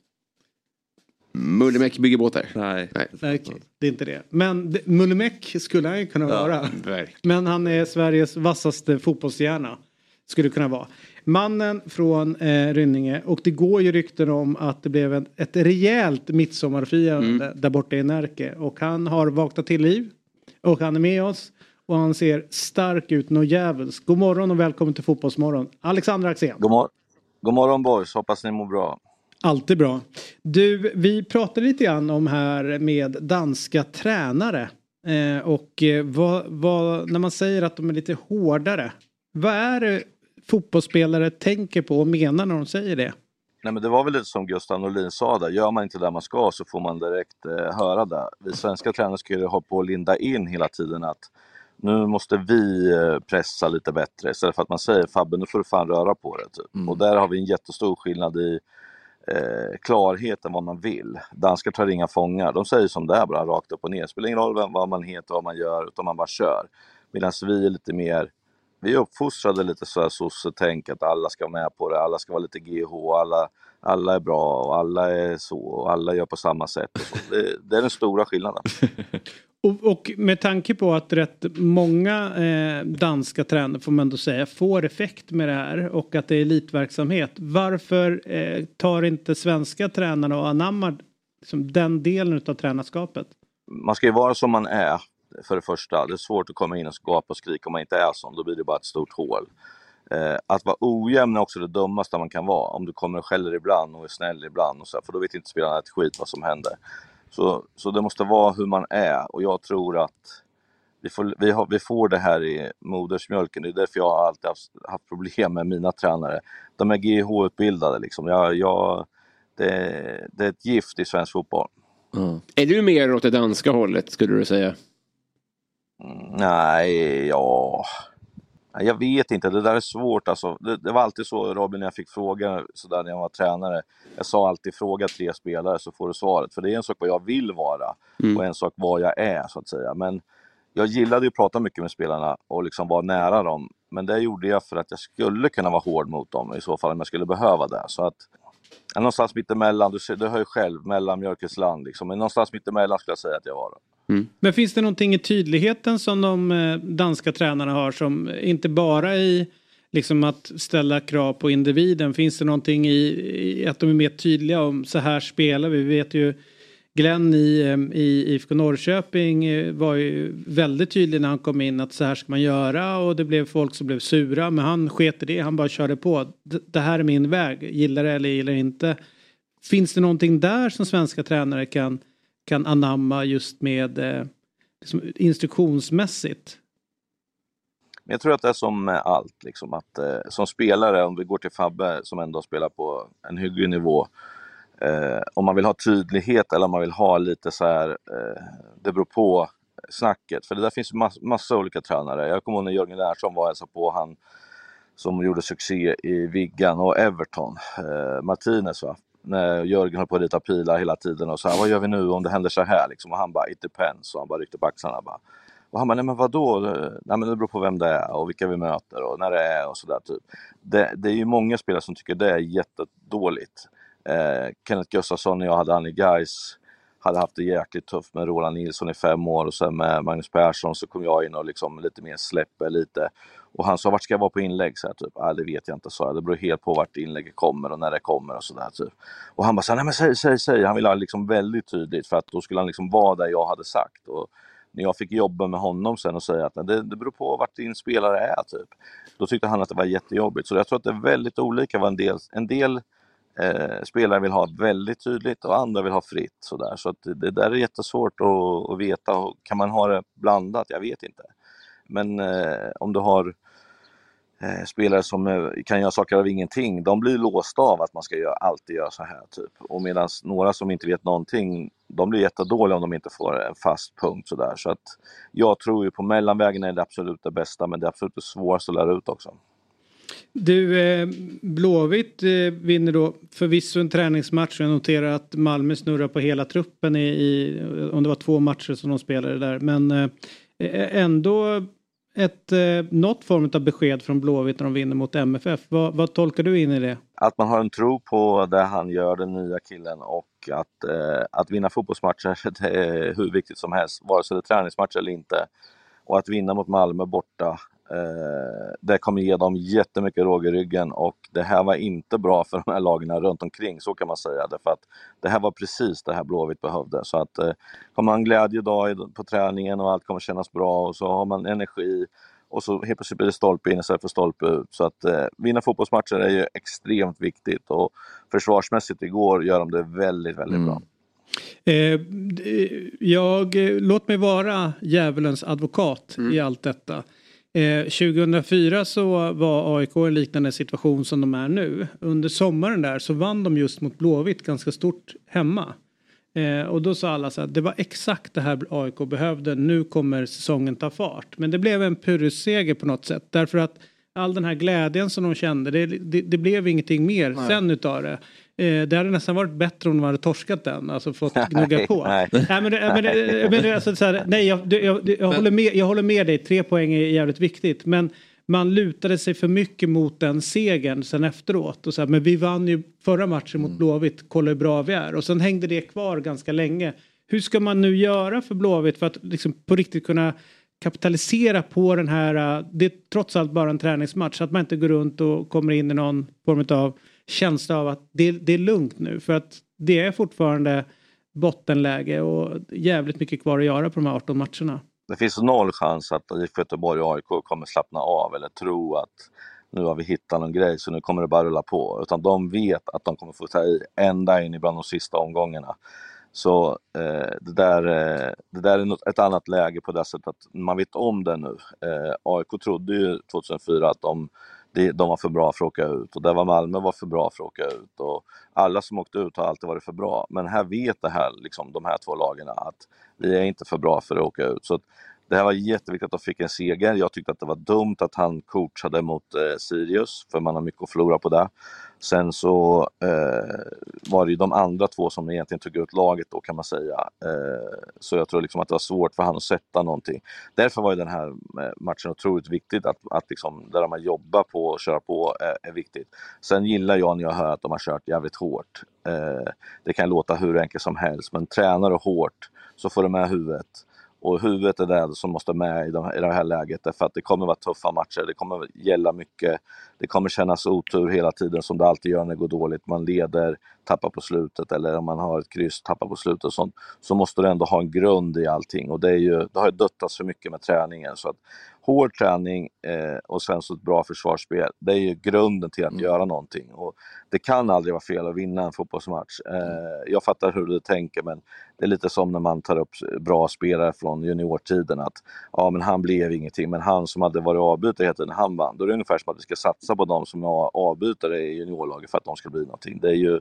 Mullemäck bygger båtar. Nej. Nej. okej, det är inte det. Men Mullemäck skulle han ju kunna vara. Verkligen. Men han är Sveriges vassaste fotbollshjärna. Skulle kunna vara. Mannen från eh, Rynninge och det går ju rykten om att det blev en, ett rejält midsommarfirande där borta i Närke. Och han har vaknat till liv. Och han är med oss. Och han ser stark ut något djävulskt. God morgon och välkommen till Fotbollsmorgon. Alexander Axén. God, mor- God morgon boys, hoppas ni mår bra. Alltid bra. Du, vi pratade lite grann om här med danska tränare. Eh, och eh, vad, vad, när man säger att de är lite hårdare. Vad är det fotbollsspelare tänker på och menar när de säger det? Nej men det var väl lite som Gustav Norlin sa där, gör man inte det man ska så får man direkt eh, höra det. Vi svenska tränare ska ju ha på och linda in hela tiden att nu måste vi eh, pressa lite bättre istället för att man säger Fabbe nu får du fan röra på det. Typ. Och där har vi en jättestor skillnad i eh, klarheten vad man vill. Danskar tar inga fångar, de säger som det är bara rakt upp och ner. Det spelar ingen roll vem, vad man heter, vad man gör, utan man bara kör. Medan vi är lite mer vi är uppfostrade lite så här sossetänk att alla ska vara med på det, alla ska vara lite GH, alla, alla är bra och alla är så och alla gör på samma sätt. Det, det är den stora skillnaden. Och, och med tanke på att rätt många eh, danska tränare får man ändå säga får effekt med det här och att det är elitverksamhet. Varför eh, tar inte svenska tränare och anammar liksom, den delen av tränarskapet? Man ska ju vara som man är, för det första. Det är svårt att komma in och gapa och skrika om man inte är som. då blir det bara ett stort hål. Eh, att vara ojämn är också det dummaste man kan vara. Om du kommer och skäller ibland och är snäll ibland, och så, här, för då vet inte spelarna ett skit vad som händer. Så, så det måste vara hur man är och jag tror att vi får, vi, har, vi får det här i modersmjölken. Det är därför jag har alltid haft, haft problem med mina tränare. De är GH-utbildade liksom. Jag, jag, det, det är ett gift i svensk fotboll. Är du mer åt det danska hållet skulle du säga? Mm, Nej, ja... Jag vet inte, det där är svårt alltså. Det, det var alltid så Robin när jag fick fråga sådär när jag var tränare. Jag sa alltid fråga tre spelare så får du svaret. För det är en sak vad jag vill vara och en sak vad jag är så att säga. Men jag gillade ju att prata mycket med spelarna och liksom vara nära dem. Men det gjorde jag för att jag skulle kunna vara hård mot dem i så fall om jag skulle behöva det. Så att ja, någonstans mittemellan, du, ser, du hör ju själv, mellan mjölkens land liksom. Men någonstans mittemellan skulle jag säga att jag var. Men finns det någonting i tydligheten som de eh, danska tränarna har som inte bara i liksom att ställa krav på individen. Finns det någonting i, i att de är mer tydliga om så här spelar vi? Vi vet ju Glenn i, i IFK Norrköping eh, var ju väldigt tydlig när han kom in att så här ska man göra och det blev folk som blev sura men han sket i det, han bara körde på. Det här är min väg, gillar det eller gillar det inte. Finns det någonting där som svenska tränare kan, kan anamma just med eh, liksom instruktionsmässigt? Men jag tror att det är som med allt, liksom, att eh, som spelare, om vi går till Fabbe som ändå spelar på en hygglig nivå, eh, om man vill ha tydlighet eller om man vill ha lite så här, eh, det beror på snacket. För det där finns mass, massa olika tränare. Jag kommer ihåg när Jörgen Larsson var och hälsade på han som gjorde succé i Viggan och Everton, eh, Martinez va. När Jörgen höll på att rita pilar hela tiden och sa vad gör vi nu om det händer så här liksom? Och han bara it depends och han bara ryckte på axlarna bara. Och han bara, nej men vadå? Nej men det beror på vem det är och vilka vi möter och när det är och sådär typ. Det, det är ju många spelare som tycker det är jättedåligt. Eh, Kenneth Gustafsson och jag hade han i Gais hade haft det jäkligt tufft med Roland Nilsson i fem år och sen med Magnus Persson så kom jag in och liksom lite mer släpper lite. Och han sa, vart ska jag vara på inlägg? Så här, typ, ah, det vet jag inte, så jag. Det beror helt på vart inlägget kommer och när det kommer och sådär. Typ. Och han bara, nej men säg, säg, säg. Han ville ha liksom väldigt tydligt för att då skulle han liksom vara där jag hade sagt. Och när jag fick jobba med honom sen och säga att det, det beror på vart din spelare är, typ. Då tyckte han att det var jättejobbigt. Så jag tror att det är väldigt olika vad en del, en del eh, spelare vill ha väldigt tydligt och andra vill ha fritt. Så, där. så att det, det där är jättesvårt att, att veta. Kan man ha det blandat? Jag vet inte. Men eh, om du har eh, spelare som eh, kan göra saker av ingenting, de blir låsta av att man ska göra, alltid göra så här. Typ. Och medan några som inte vet någonting, de blir jättedåliga om de inte får en fast punkt. Så, där. så att jag tror ju på mellanvägen är det absolut det bästa, men det är absolut det svåraste att lära ut också. Du, eh, Blåvitt eh, vinner då förvisso en träningsmatch. Jag noterar att Malmö snurrar på hela truppen i, i om det var två matcher som de spelade där. Men eh, ändå ett, eh, något form av besked från Blåvitt när de vinner mot MFF. Vad, vad, tolkar du in i det? Att man har en tro på det han gör, den nya killen och att, eh, att vinna fotbollsmatcher det är hur viktigt som helst, vare sig det är träningsmatch eller inte. Och att vinna mot Malmö borta det kommer ge dem jättemycket råg i ryggen och det här var inte bra för de här lagen runt omkring, så kan man säga. Därför att det här var precis det här Blåvitt behövde. Så att eh, har man en glädjedag på träningen och allt kommer kännas bra och så har man energi och så helt plötsligt blir det stolpe in istället för stolpe ut. Så att eh, vinna fotbollsmatcher är ju extremt viktigt och försvarsmässigt igår gör de det väldigt, väldigt mm. bra. Eh, jag, låt mig vara djävulens advokat mm. i allt detta. Eh, 2004 så var AIK i en liknande situation som de är nu. Under sommaren där så vann de just mot Blåvitt ganska stort hemma. Eh, och då sa alla så att det var exakt det här AIK behövde. Nu kommer säsongen ta fart. Men det blev en pyrrusseger på något sätt. Därför att all den här glädjen som de kände, det, det, det blev ingenting mer Nej. sen utav det. Eh, det hade nästan varit bättre om de hade torskat den, alltså fått gnugga på. nej. nej, men, men, men, alltså, så här, nej jag, jag, jag, håller med, jag håller med dig, tre poäng är jävligt viktigt. Men man lutade sig för mycket mot den segern sen efteråt. Och så här, men vi vann ju förra matchen mot mm. Blåvitt, kolla hur bra vi är. Och sen hängde det kvar ganska länge. Hur ska man nu göra för Blåvitt för att liksom på riktigt kunna kapitalisera på den här, äh, det är trots allt bara en träningsmatch, så att man inte går runt och kommer in i någon form av känsla av att det, det är lugnt nu. För att det är fortfarande bottenläge och jävligt mycket kvar att göra på de här 18 matcherna. Det finns noll chans att IFK Göteborg och AIK kommer slappna av eller tro att nu har vi hittat någon grej så nu kommer det bara rulla på. Utan de vet att de kommer få ta i ända in i bland de sista omgångarna. Så eh, det, där, eh, det där är något, ett annat läge på det sättet att man vet om det nu. Eh, AIK trodde ju 2004 att de de, de var för bra för att åka ut och där var Malmö var för bra för att åka ut. Och alla som åkte ut har alltid varit för bra. Men här vet det här, liksom, de här två lagen att vi är inte för bra för att åka ut. Så att det här var jätteviktigt att de fick en seger. Jag tyckte att det var dumt att han coachade mot eh, Sirius, för man har mycket att förlora på det. Sen så eh, var det ju de andra två som egentligen tog ut laget då kan man säga. Eh, så jag tror liksom att det var svårt för han att sätta någonting. Därför var ju den här eh, matchen otroligt viktig, att, att liksom, där man jobbar på och kör på är, är viktigt. Sen gillar jag när jag hör att de har kört jävligt hårt. Eh, det kan låta hur enkelt som helst, men tränar du hårt så får du med huvudet. Och huvudet är det som måste med i, de, i det här läget därför att det kommer vara tuffa matcher, det kommer gälla mycket. Det kommer kännas otur hela tiden som det alltid gör när det går dåligt. Man leder, tappar på slutet eller om man har ett kryss, tappar på slutet och sånt. Så måste du ändå ha en grund i allting och det, är ju, det har ju döttats för mycket med träningen. Så att hård träning eh, och sen så ett bra försvarsspel, det är ju grunden till att mm. göra någonting. Och det kan aldrig vara fel att vinna en fotbollsmatch. Eh, jag fattar hur du tänker men det är lite som när man tar upp bra spelare från juniortiden att ja men han blev ingenting men han som hade varit avbytare hela tiden, han vann. Då är det ungefär som att vi ska satsa på de som är avbytare i juniorlaget för att de ska bli någonting. Det, är ju,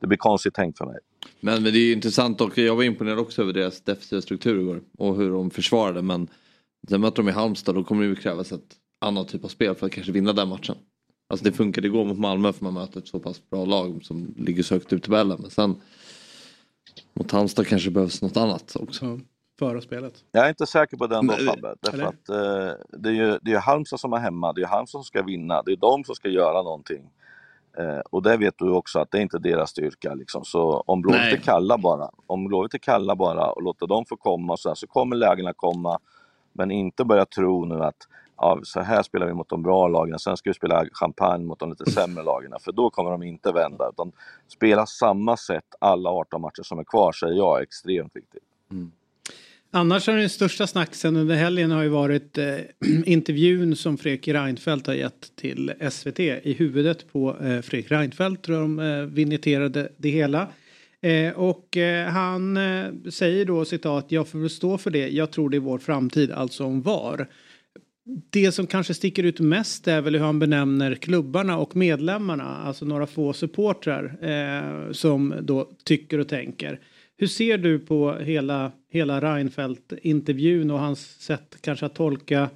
det blir konstigt tänkt för mig. Men, men det är ju intressant och jag var imponerad också över deras defensiva struktur igår. Och hur de försvarade men sen möter de i Halmstad då kommer det ju krävas ett annat typ av spel för att kanske vinna den matchen. Alltså det funkade igår mot Malmö för man möter ett så pass bra lag som ligger så högt ut i tabellen. Men sen mot Halmstad kanske behövs något annat också. Föra spelet. Jag är inte säker på den då Nej, Fabbe. Därför eller? att eh, det är ju det är Halmstad som är hemma, det är Halmstad som ska vinna, det är de som ska göra någonting. Eh, och det vet du också att det är inte deras styrka. Liksom. Så om Blåvitt är kalla bara, om Blåvitt är kalla bara och låter dem få komma och så, här, så kommer lägena komma. Men inte börja tro nu att ja, så här spelar vi mot de bra lagen, sen ska vi spela champagne mot de lite sämre lagen. För då kommer de inte vända. Utan spela samma sätt alla 18 matcher som är kvar, säger jag, är extremt viktigt. Annars har den största snacksen under helgen har ju varit eh, intervjun som Fredrik Reinfeldt har gett till SVT. I huvudet på eh, Fredrik Reinfeldt tror jag de eh, vinitterade det hela. Eh, och eh, han eh, säger då citat, jag får väl stå för det, jag tror det är vår framtid, alltså om VAR. Det som kanske sticker ut mest är väl hur han benämner klubbarna och medlemmarna, alltså några få supportrar eh, som då tycker och tänker. Hur ser du på hela, hela Reinfeldt-intervjun och hans sätt kanske att tolka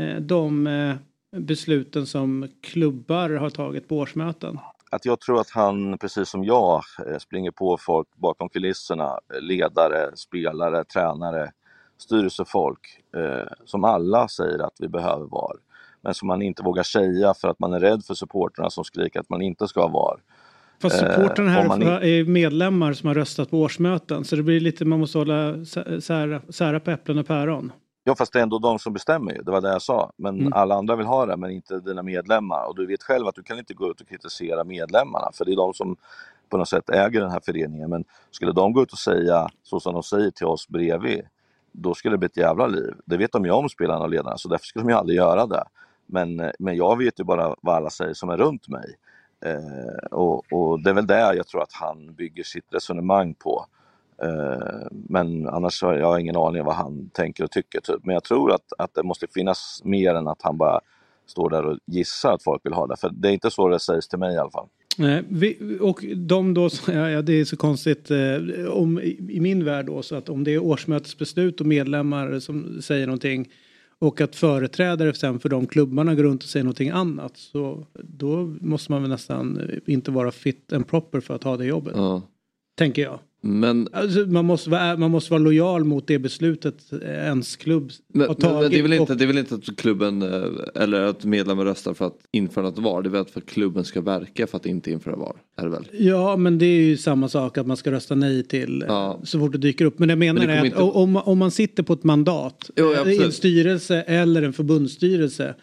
eh, de eh, besluten som klubbar har tagit på årsmöten? Att jag tror att han, precis som jag, eh, springer på folk bakom kulisserna. eh, Ledare, spelare, tränare, styrelsefolk. Eh, som alla säger att vi behöver VAR. Men som man inte vågar säga för att man är rädd för supporterna som skriker att man inte ska ha VAR. Fast Eh, supportrarna här man är medlemmar som har röstat på årsmöten så det blir lite, man måste hålla sä- sära, sära på äpplen och päron. Ja fast det är ändå de som bestämmer ju, det var det jag sa. Men Mm. alla andra vill ha det men inte dina medlemmar. Och du vet själv att du kan inte gå ut och kritisera medlemmarna för det är de som på något sätt äger den här föreningen. Men skulle de gå ut och säga så som de säger till oss bredvid, då skulle det bli ett jävla liv. Det vet de ju om spelarna och ledarna så därför skulle de ju aldrig göra det. Men, eh, men jag vet ju bara vad alla säger som är runt mig. Eh, och, och det är väl det jag tror att han bygger sitt resonemang på. Eh, men annars har jag ingen aning vad han tänker och tycker. Typ. Men jag tror att, att det måste finnas mer än att han bara står där och gissar att folk vill ha det. För det är inte så det sägs till mig i alla fall. Nej, vi, och de då, ja, det är så konstigt eh, om, i, min värld då, så att om det är årsmötesbeslut och medlemmar som säger någonting och att företrädare sen för de klubbarna går runt och säger någonting annat så då måste man väl nästan inte vara fit and proper för att ha det jobbet. Ja. Tänker jag. Men, Alltså, man, måste vara, man måste vara lojal mot det beslutet ens klubb men, har men, men det, är väl och- inte, det är väl inte att klubben eh, eller att medlemmar röstar för att införa ett VAR. Det är väl att för att klubben ska verka för att inte införa VAR. Är det väl? Ja, men det är ju samma sak att man ska rösta nej till eh, Ja. så fort det dyker upp. Men jag menar Men det är att inte- om, om man sitter på ett mandat Jo, eh, i en styrelse eller en förbundsstyrelse.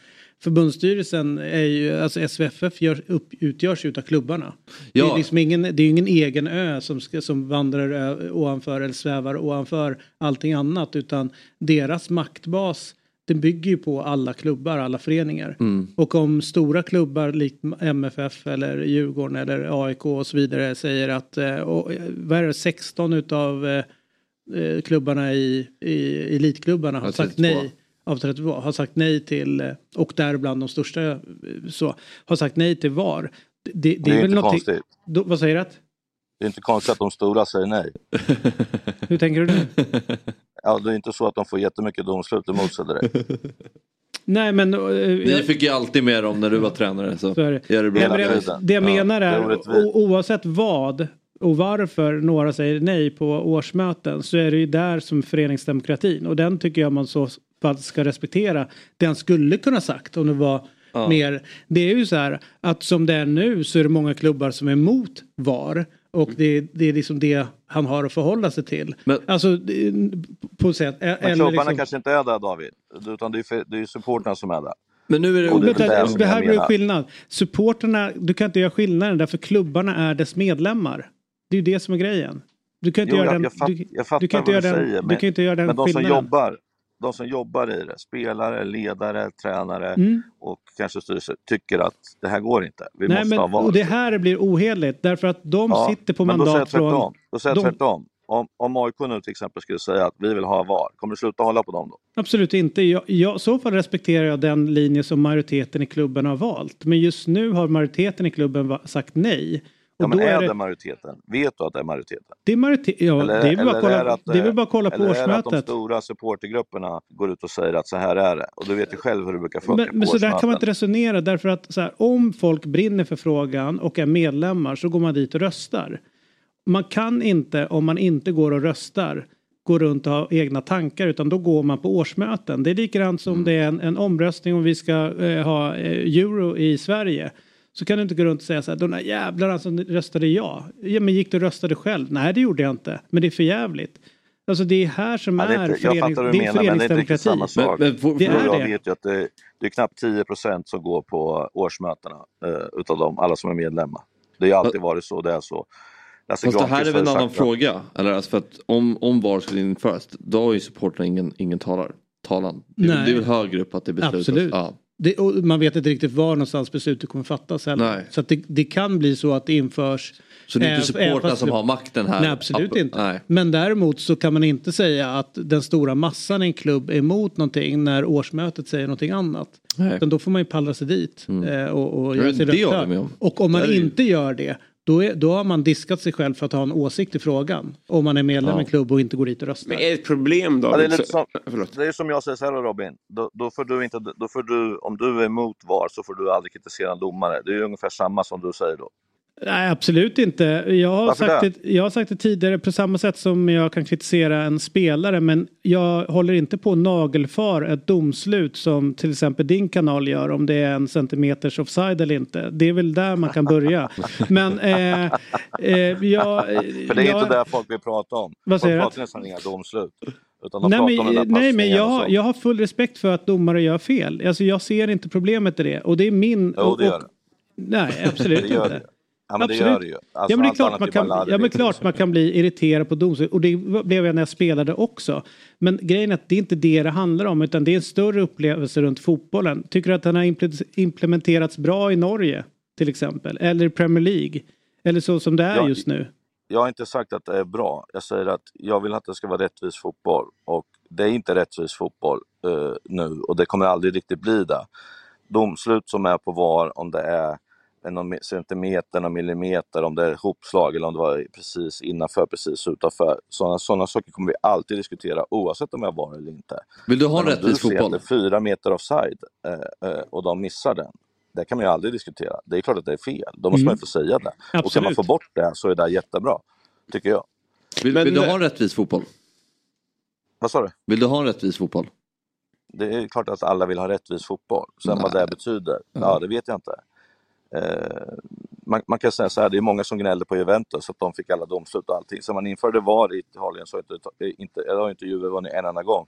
Förbundsstyrelsen är ju, alltså SVFF gör, upp, utgörs ju utav klubbarna. Det, är Ja. liksom ingen, det är ju ingen egen ö som, ska, som vandrar ö, ovanför eller svävar ovanför allting annat utan deras maktbas den bygger ju på alla klubbar, alla föreningar. Mm. Och om stora klubbar likt MFF eller Djurgården eller AIK och så vidare säger att eh, och, eh, vad är det, 16 utav eh, klubbarna i, i elitklubbarna har Ja, sagt 32. nej av 32 har sagt nej till eh, och däribland de största eh, så har sagt nej till VAR. Det, det, Det är väl inte konstigt. Då, vad säger du? att? Det är inte konstigt att de stora säger nej. Hur tänker du nu? Ja, det är inte så att de får jättemycket domslut emot sig direkt. Nej men... eh, Ni fick ju alltid med om när du var tränare. Så, Så är det. gör det bra. Nej, men det, det jag menar det är är, o, oavsett vad och varför några säger nej på årsmöten så är det ju där som föreningsdemokratin och den tycker jag man så fall ska respektera. Den skulle kunna sagt om det var Ja. mer. Det är ju så här att som det är nu så är det många klubbar som är emot VAR och det, det är liksom det han har att förhålla sig till. Men- alltså det- på sätt. Men klubbarna liksom- kanske inte är där David. Utan det är, det ju supportrarna som är där. Men nu är det... Och det är det som det här blir skillnad. Supporterna, du kan inte göra skillnaden därför klubbarna är dess medlemmar. Det är ju det som är grejen. Du kan inte Jo, göra jag, den, jag, fatt, du, jag fattar du kan inte vad du göra den, säger. du Men, kan inte göra den men de som, skillnaden. jobbar, de som jobbar i det, spelare, ledare, tränare Mm. och kanske styrelse, tycker att det här går inte. Vi Nej, måste men, ha VAR. och det här blir ohederligt därför att de Ja, sitter på men då säger mandat från... tvärtom. Då säger jag de- tvärtom. Om, om AIK nu till exempel skulle säga att vi vill ha VAR, kommer du sluta hålla på dem då? Absolut inte. Jag, jag, I så fall respekterar jag den linje som majoriteten i klubben har valt. Men just nu har majoriteten i klubben sagt nej. Ja, men är är det... majoriteten? Vet du att det är majoriteten? Det är majoritet, ja, Eller, det är väl bara kolla, att, det är bara kolla på eller är det att de årsmötet. stora supportergrupperna går ut och säger att så här är det? Och du vet ju själv hur det brukar funka Men, men så där kan man inte resonera därför att här, om folk brinner för frågan och är medlemmar så går man dit och röstar. Man kan inte om man inte går och röstar gå runt och ha egna tankar utan då går man på årsmöten. Det är likadant som Mm. det är en, en omröstning om vi ska eh, ha eh, euro i Sverige. Så kan du inte gå runt och säga så här, de där jävlarna som röstade ja. ja. Men gick du och röstade själv? Nej det gjorde jag inte. Men det är för jävligt. Alltså det är här som Ja, det är är, vad det du är menar men det är inte riktigt föreningsdemokrati. samma sak. Men- men får- Det är jag det. vet ju att det, det är knappt 10 procent som går på årsmötena eh, utav dem, alla som är medlemmar. Det har ju alltid varit så, det är så. Lasse Fast det här är väl en annan att- fråga. Eller alltså för att om, om VAR skulle införas, då har ju supportrarna ingen, ingen talar, talan. Det, är det är väl högre upp att det beslutas. Absolut. Ja. Det, man vet inte riktigt var någonstans beslutet kommer fattas heller. Nej. Så det, det kan bli så att det införs. Så det är eh, inte även supportrarna fast som har makten här? Nej absolut inte. Nej. Men däremot så kan man inte säga att den stora massan i en klubb är emot någonting när årsmötet säger någonting annat. Nej. Utan då får man ju pallra sig dit. eh, Och, och, göra det om. och om man inte gör det då, är, då har man diskat sig själv för att ha en åsikt i frågan. Om man är medlem i en klubb och inte går dit och röstar. Men är det ett problem då? Ja, det, är lite som, det är som jag säger så här Robin, då, då får du inte, då får du, om du är emot VAR så får du aldrig kritisera en domare. Det är ungefär samma som du säger då. Nej, absolut inte. Jag har, sagt det? det, jag har sagt det tidigare på samma sätt som jag kan kritisera en spelare men jag håller inte på att nagelfar ett domslut som till exempel din kanal gör om det är en centimeters offside eller inte. Det är väl där man kan börja. Men eh, eh, jag... För det är jag, inte det folk vill prata om. Vad säger folk pratar nästan inga domslut. Nej men, nej men jag, jag har full respekt för att domare gör fel. Alltså jag ser inte problemet i det. Och det är min... Jo, och, det gör och, det. Nej, absolut Det gör inte. det. Ja, men det Absolut. gör det ju. Alltså, ja men det är klart man kan, ja, men klart man kan bli irriterad på domslut och det blev jag när jag spelade också. Men grejen är att det är inte det det handlar om utan det är en större upplevelse runt fotbollen. Tycker du att den har imple- implementerats bra i Norge till exempel? Eller i Premier League? Eller så som det är Ja, just nu? Jag har inte sagt att det är bra. Jag säger att jag vill att det ska vara rättvis fotboll. Och det är inte rättvis fotboll eh, nu och det kommer aldrig riktigt bli det. Domslut som är på VAR, om det är någon centimeter, någon millimeter, om det är hopslag eller om det var precis innanför, precis utanför. Sådana, sådana saker kommer vi alltid diskutera oavsett om jag var eller inte. Vill du ha en Men om rättvis du ser fotboll? att det är fyra meter offside eh, eh, och de missar den. Det kan man ju aldrig diskutera. Det är klart att det är fel. Då måste Mm. man ju få säga det. Och kan man Absolut. få bort det så är det jättebra. Tycker jag. Vill, Men- vill du ha en rättvis fotboll? Vad sa du? Vill du ha en rättvis fotboll? Det är klart att alla vill ha rättvis fotboll. Sen vad det betyder, ja det vet jag inte. Eh, man, man kan säga så här, det är många som gnäller på Juventus att de fick alla domslut och allting. Så man införde VAR i Italien så inte, inte, har inte Juve vunnit en enda gång.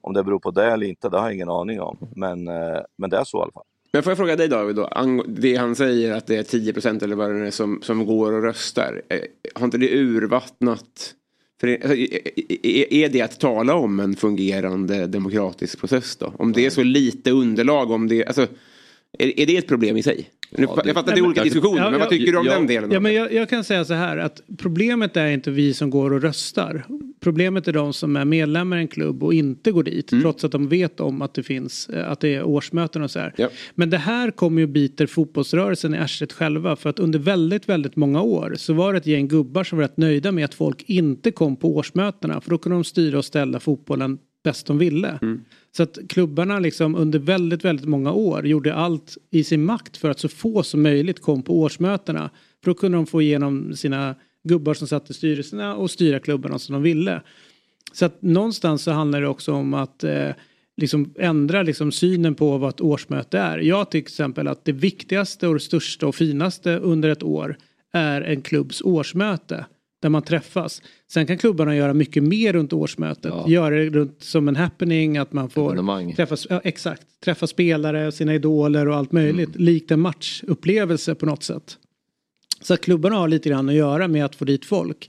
Om det beror på det eller inte, det har jag ingen aning om. Men, eh, men det är så i alla fall. Men får jag fråga dig David då, det han säger att det är 10% eller vad det är som, som går och röstar. Eh, Har inte det urvattnat? För alltså, är- är- är det att tala om en fungerande demokratisk process då? Om det är så lite underlag, om det, alltså, är, är det ett problem i sig? Nu, jag fattar att det är olika diskussioner, men vad tycker du om den delen? Ja, men jag, jag kan säga så här att problemet är inte vi som går och röstar. Problemet är de som är medlemmar i en klubb och inte går dit Mm. trots att de vet om att det finns eh, att det är årsmöten och så här. Men det här kommer ju biter fotbollsrörelsen i arslet själva för att under väldigt, väldigt många år så var det ett gäng gubbar som var rätt nöjda med att folk inte kom på årsmötena för då kunde de styra och ställa fotbollen bäst de ville. Så att klubbarna liksom under väldigt, väldigt många år gjorde allt i sin makt för att så få som möjligt kom på årsmötena. För då kunde de få igenom sina gubbar som satt i styrelserna och styra klubbarna som de ville. Så att någonstans så handlar det också om att eh, liksom ändra liksom synen på vad ett årsmöte är. Jag tycker till exempel att det viktigaste och det största och finaste under ett år är en klubbs årsmöte där man träffas. Sen kan klubbarna göra mycket mer runt årsmötet. Göra det runt som en happening att man får träffas, ja, exakt, träffa spelare, sina idoler och allt möjligt. Likt en matchupplevelse på något sätt. Så att klubbarna har lite grann att göra med att få dit folk.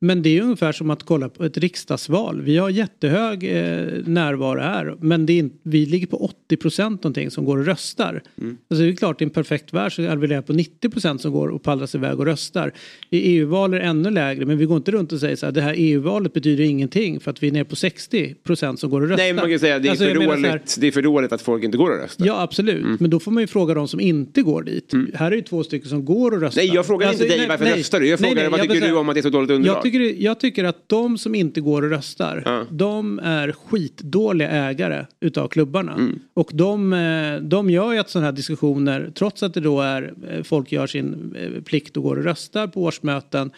Men det är ungefär som att kolla på ett riksdagsval. Vi har jättehög eh, närvaro här men det är vi ligger på 80 procent någonting som går och röstar. Mm. Alltså det är klart i en perfekt värld så är vi på 90 procent som går och pallras iväg och röstar. I EU-val är det ännu lägre men vi går inte runt och säger så här det här EU-valet betyder ingenting för att vi är nere på 60 procent som går och röstar. Nej, man kan säga att det är, Alltså, för dåligt, här- det är för dåligt att folk inte går och röstar. Ja absolut, Mm. men då får man ju fråga de som inte går dit. Här är ju två stycken som går och röstar. Nej, jag frågar Alltså, inte dig nej, varför nej. röstar du. Jag Nej, frågar nej, vad jag tycker du om att det är så dåligt underlag? Jag tycker, jag tycker att de som inte går och röstar, de är skitdåliga ägare utav klubbarna. Mm. Och de, eh, de gör ju att sådana här diskussioner, trots att det då är, eh, folk gör sin eh, plikt och går och röstar på årsmöten,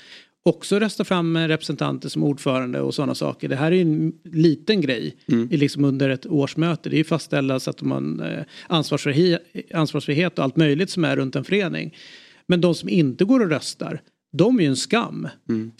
också rösta fram representanter som ordförande och sådana saker. Det här är ju en liten grej Mm. liksom under ett årsmöte. Det är ju fastställa så att man ansvarsfrihet, ansvarsfrihet och allt möjligt som är runt en förening. Men de som inte går och röstar, de är ju en skam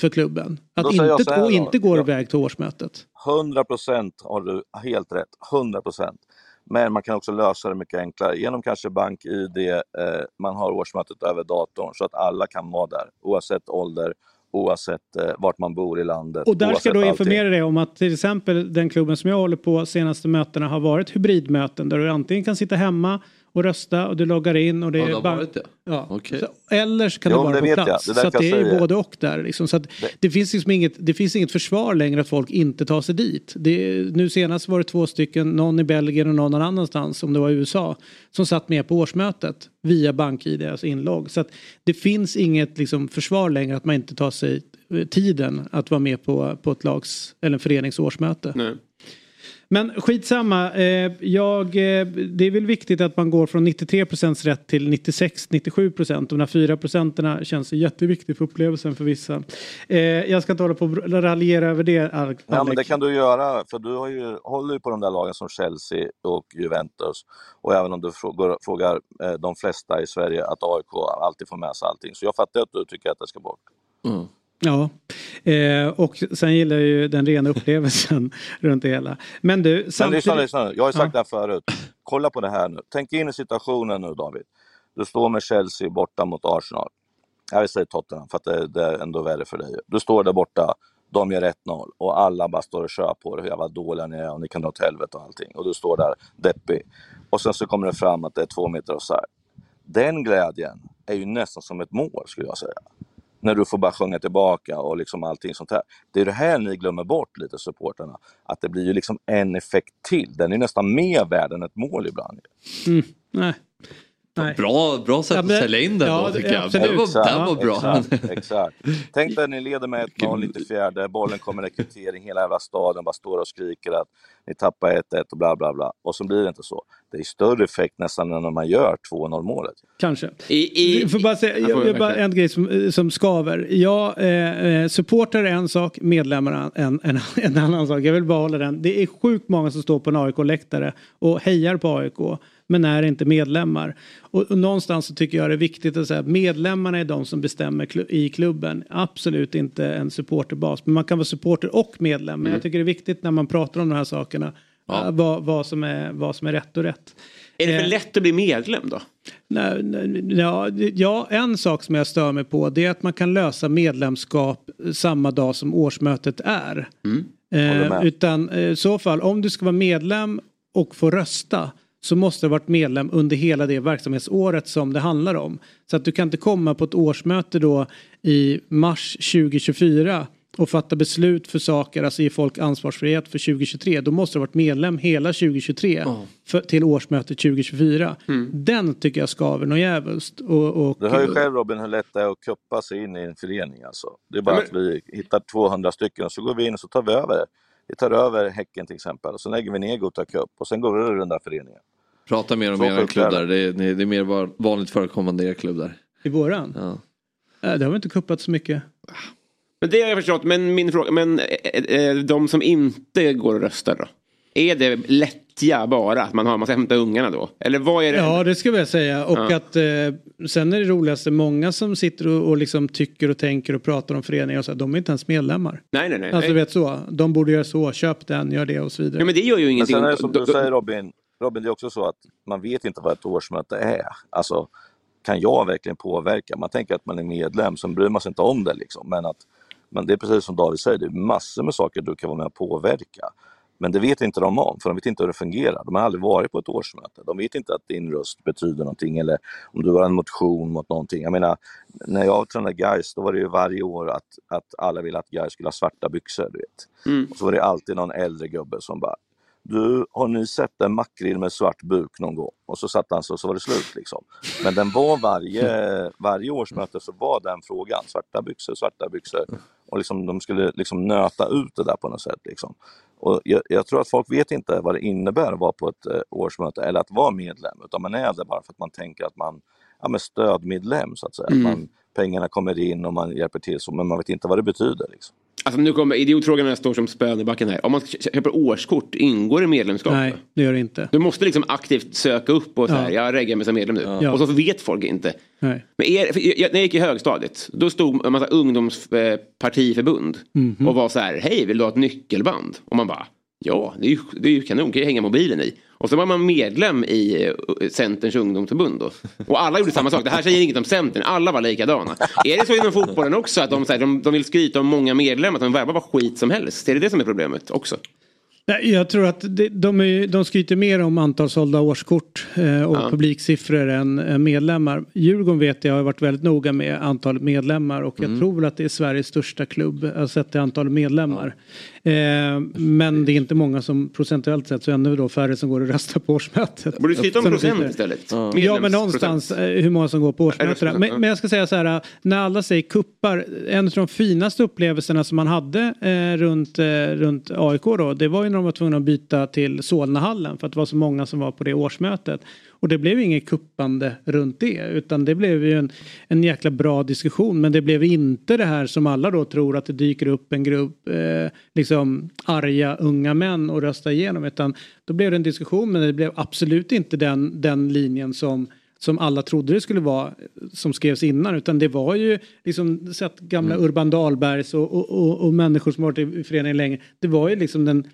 för klubben. Att inte, här då. inte går Ja. iväg till årsmötet. 100 procent har du helt rätt. 100 procent. Men man kan också lösa det mycket enklare genom kanske bank-id. Eh, man har årsmötet över datorn så att alla kan vara där oavsett ålder, oavsett eh, vart man bor i landet. Och där ska allting. informera dig om att till exempel den klubben som jag håller på senaste mötena har varit hybridmöten där du antingen kan sitta hemma och rösta och du loggar in och det Ja, är varit det? Ja. Okej. Så, eller så kan Jo, det vara på plats. Det så att det är både och där. Liksom. Så att det, finns liksom inget, det finns inget försvar längre att folk inte tar sig dit. Det, nu senast var det två stycken, någon i Belgien och någon annanstans, om det var i USA, som satt med på årsmötet via BankID, alltså inlogg. Så att det finns inget liksom, försvar längre att man inte tar sig eh, tiden att vara med på, på ett lags eller en förenings årsmöte. Nej. Men skitsamma, eh, jag, eh, det är väl viktigt att man går från 93 procents rätt till 96-97 procent. De här 4 procenten känns jätteviktigt för upplevelsen för vissa. Eh, jag ska inte hålla på och raljera över det, Al- Alex. Ja, men det kan du göra, för du har ju, håller ju på de där lagen som Chelsea och Juventus. Och även om du frågar, frågar eh, de flesta i Sverige att AIK alltid får med sig allting. Så jag fattar att du tycker att det ska bort. Ja, eh, och sen gillar jag ju den rena upplevelsen runt det hela. Men du, Men samtidigt... lyssna, lyssna nu. Jag har sagt Ja. det här förut. Kolla på det här nu. Tänk in i situationen nu David. Du står med Chelsea borta mot Arsenal. Jag säga Tottenham för att det, det är ändå värre för dig. Du står där borta, de gör 1-0 och alla bara står och kör på det. Hur jävla dåliga ni är och ni kan dra åt helvete och allting. Och du står där deppig. Och sen så kommer det fram att det är två meter offside. Den glädjen är ju nästan som ett mål skulle jag säga. När du får bara sjunga tillbaka och liksom allting sånt här. Det är det här ni glömmer bort lite supporterna. Att det blir ju liksom en effekt till. Den är nästan mer värd än ett mål ibland. Mm, nej. Nej. Bra, bra sätt Ja, men- att sälja in den ja, då tycker jag. absolut. Den var, Exakt, den var bra. Exakt, exakt. Tänk dig ni leder med 1-0, 94, bollen kommer i kvittering, hela jävla staden bara står och skriker att ni tappar 1-1 och bla bla bla. Och så blir det inte så. Det är större effekt nästan än när man gör 2-0 målet. Kanske. I, i, Jag får bara säga, Ja, jag, jag bara en grej som, som skaver. Ja, eh, eh, supporter är en sak, medlemmar är en, en, en annan sak. Jag vill bara hålla den. Det är sjukt många som står på en AIK-läktare och hejar på AIK men är inte medlemmar. Och, och någonstans så tycker jag det är viktigt att säga att medlemmarna är de som bestämmer klu- i klubben. Absolut inte en supporterbas. Men man kan vara supporter och medlem. Men jag tycker det är viktigt när man pratar om de här sakerna eh, vad, vad, som är, vad som är rätt och rätt. är det för Eh, lätt att bli medlem då? Nej, nej, ja, ja, en sak som jag stör mig på det är att man kan lösa medlemskap samma dag som årsmötet är. Håller Eh, utan eh, i så fall, om du ska vara medlem och få rösta så måste du ha varit medlem under hela det verksamhetsåret som det handlar om. Så att du kan inte komma på ett årsmöte då i mars 2024 och fatta beslut för saker, alltså ge folk ansvarsfrihet för 2023. Då måste du ha varit medlem hela 2023 för, till årsmötet 2024. Den tycker jag skaver något djävulskt. Och, och, Du hör ju själv Robin hur lätt det är att kuppa sig in i en förening. Alltså. Det är bara Ja, att vi hittar 200 stycken och så går vi in och så tar vi över. Vi tar över Häcken till exempel och så lägger vi ner Gota Cup och sen går vi över den där föreningen. Prata mer om Så er sjukt klubb är det. Det är, det är mer va- vanligt förekommande i er klubb där. I våran? Ja. Äh, Det har vi inte kuppat så mycket. Men det har jag förstått, men min fråga, men eh, eh, de som inte går och röstar då? Är det lättja bara? Att man, har, man ska hämta ungarna då? Eller vad är det? Ja, det ska jag säga. Och Ja. att eh, sen är det roligaste, många som sitter och, och liksom tycker och tänker och pratar om föreningar och så, de är inte ens medlemmar. Nej, nej, nej. Alltså nej. vet så, de borde göra så, köp den, gör det och så vidare. Ja, men det gör ju Men ingenting. sen är det som du säger Robin, Robin, det är också så att man vet inte vad ett årsmöte är. Alltså, kan jag verkligen påverka? Man tänker att man är medlem, sen bryr man sig inte om det liksom. Men att Men det är precis som David säger, det är massor med saker du kan vara med och påverka. Men det vet inte de om, för de vet inte hur det fungerar. De har aldrig varit på ett årsmöte. De vet inte att din röst betyder någonting eller om du har en motion mot någonting. Jag menar, när jag tränade Gais då var det ju varje år att, att alla ville att Gais skulle ha svarta byxor. Du vet. Mm. Och så var det alltid någon äldre gubbe som bara du, har ni sett en makrill med svart buk någon gång? Och så satt han så, så var det slut liksom. Men den var varje, varje årsmöte så var den frågan, svarta byxor, svarta byxor. Och liksom, de skulle liksom nöta ut det där på något sätt. Liksom. Och jag, jag tror att folk vet inte vad det innebär att vara på ett eh, årsmöte eller att vara medlem, utan man är där bara för att man tänker att man ja, stödmedlem så att säga. Mm. Att man, pengarna kommer in och man hjälper till, så, men man vet inte vad det betyder. Liksom. Alltså nu kommer idiotfrågan står som spön i backen här. Om man kö- köper årskort, ingår det medlemskap? Nej, det gör det inte. Du måste liksom aktivt söka upp och så här, Ja. jag reggar mig som medlem nu. Ja. Och så vet folk inte. Nej. Men er, jag, när jag gick i högstadiet, då stod en massa ungdomspartiförbund Mhm. och var så här, hej vill du ha ett nyckelband? Och man bara, ja det är ju, det är ju kanon, kan ju hänga mobilen i. Och så var man medlem i eh, Centerns ungdomsförbund då. Och alla gjorde samma sak, det här säger inget om Centern, alla var likadana. Är det så inom fotbollen också att de, här, de, de vill skryta om många medlemmar, att de värvar bara skit som helst? Är det det som är problemet också? Nej, jag tror att de, är, de skryter mer om antal sålda årskort eh, och Ja. publiksiffror än eh, medlemmar. Djurgården vet jag har varit väldigt noga med antalet medlemmar och jag tror väl att det är Sveriges största klubb eh, sett till antal medlemmar. Eh, men det är inte många som procentuellt sett så ännu då färre som går och röstar på årsmötet. Borde du skryta om procent istället? Ja men någonstans eh, hur många som går på årsmötena. Ja. Men, men jag ska säga så här, när alla säger kuppar, en av de finaste upplevelserna som man hade eh, runt, eh, runt AIK då, det var ju när de var tvungna att byta till Solnahallen för att det var så många som var på det årsmötet. Och det blev inget kuppande runt det utan det blev ju en, en jäkla bra diskussion men det blev inte det här som alla då tror att det dyker upp en grupp eh, liksom arga unga män och röstar igenom utan då blev det en diskussion men det blev absolut inte den, den linjen som som alla trodde det skulle vara som skrevs innan utan det var ju liksom sett gamla Urban Dahlbergs och, och, och, och människor som varit i föreningen länge. Det var ju liksom den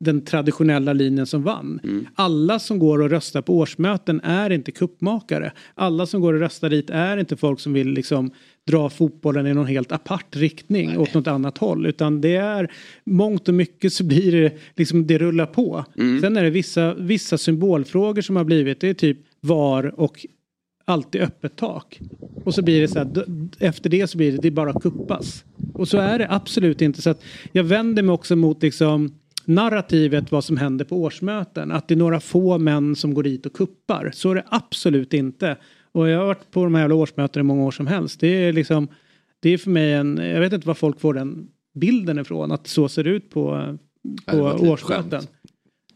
den traditionella linjen som vann. Alla som går och röstar på årsmöten är inte kuppmakare. Alla som går och röstar dit är inte folk som vill liksom dra fotbollen i någon helt apart riktning åt något annat håll. Utan det är mångt och mycket så blir det liksom det rullar på. Sen är det vissa, vissa symbolfrågor som har blivit. Det är typ VAR och alltid öppet tak. Och så blir det så här, efter det så blir det, det bara kuppas. Och så är det absolut inte. Så att jag vänder mig också mot liksom narrativet vad som händer på årsmöten. Att det är några få män som går dit och kuppar. Så är det absolut inte. Och jag har varit på de här jävla årsmötena i många år som helst. Det är liksom, det är för mig en, jag vet inte var folk får den bilden ifrån. Att så ser det ut på, på ett litet årsmöten. skämt.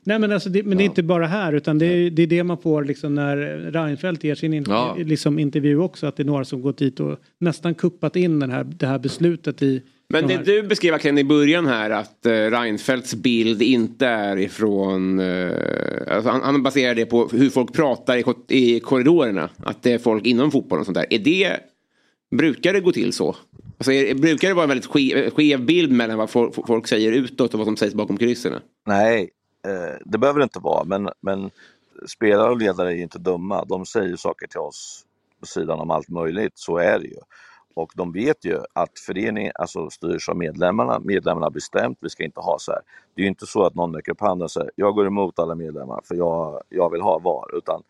Nej men, alltså det, men det är inte bara här utan det är, det är det man får liksom när Reinfeldt ger sin in, Ja. liksom intervju också. Att det är några som gått dit och nästan kuppat in den här, det här beslutet i Men de det du beskrev Axel, i början här att uh, Reinfeldts bild inte är ifrån... Uh, alltså han, han baserar det på hur folk pratar i, ko- i korridorerna. Att det är folk inom fotbollen och sånt där. Är det... Brukar det gå till så? Alltså är, brukar det vara en väldigt skev, skev bild mellan vad folk, folk säger utåt och vad som sägs bakom kulisserna? Nej, eh, det behöver det inte vara, men, men spelare och ledare är ju inte dumma. De säger saker till oss på sidan om allt möjligt, så är det ju. Och de vet ju att föreningen alltså, styrs av medlemmarna. Medlemmarna har bestämt, vi ska inte ha så här. Det är ju inte så att någon räcker upp handen och säger jag går emot alla medlemmar för jag, jag vill ha VAR. Utan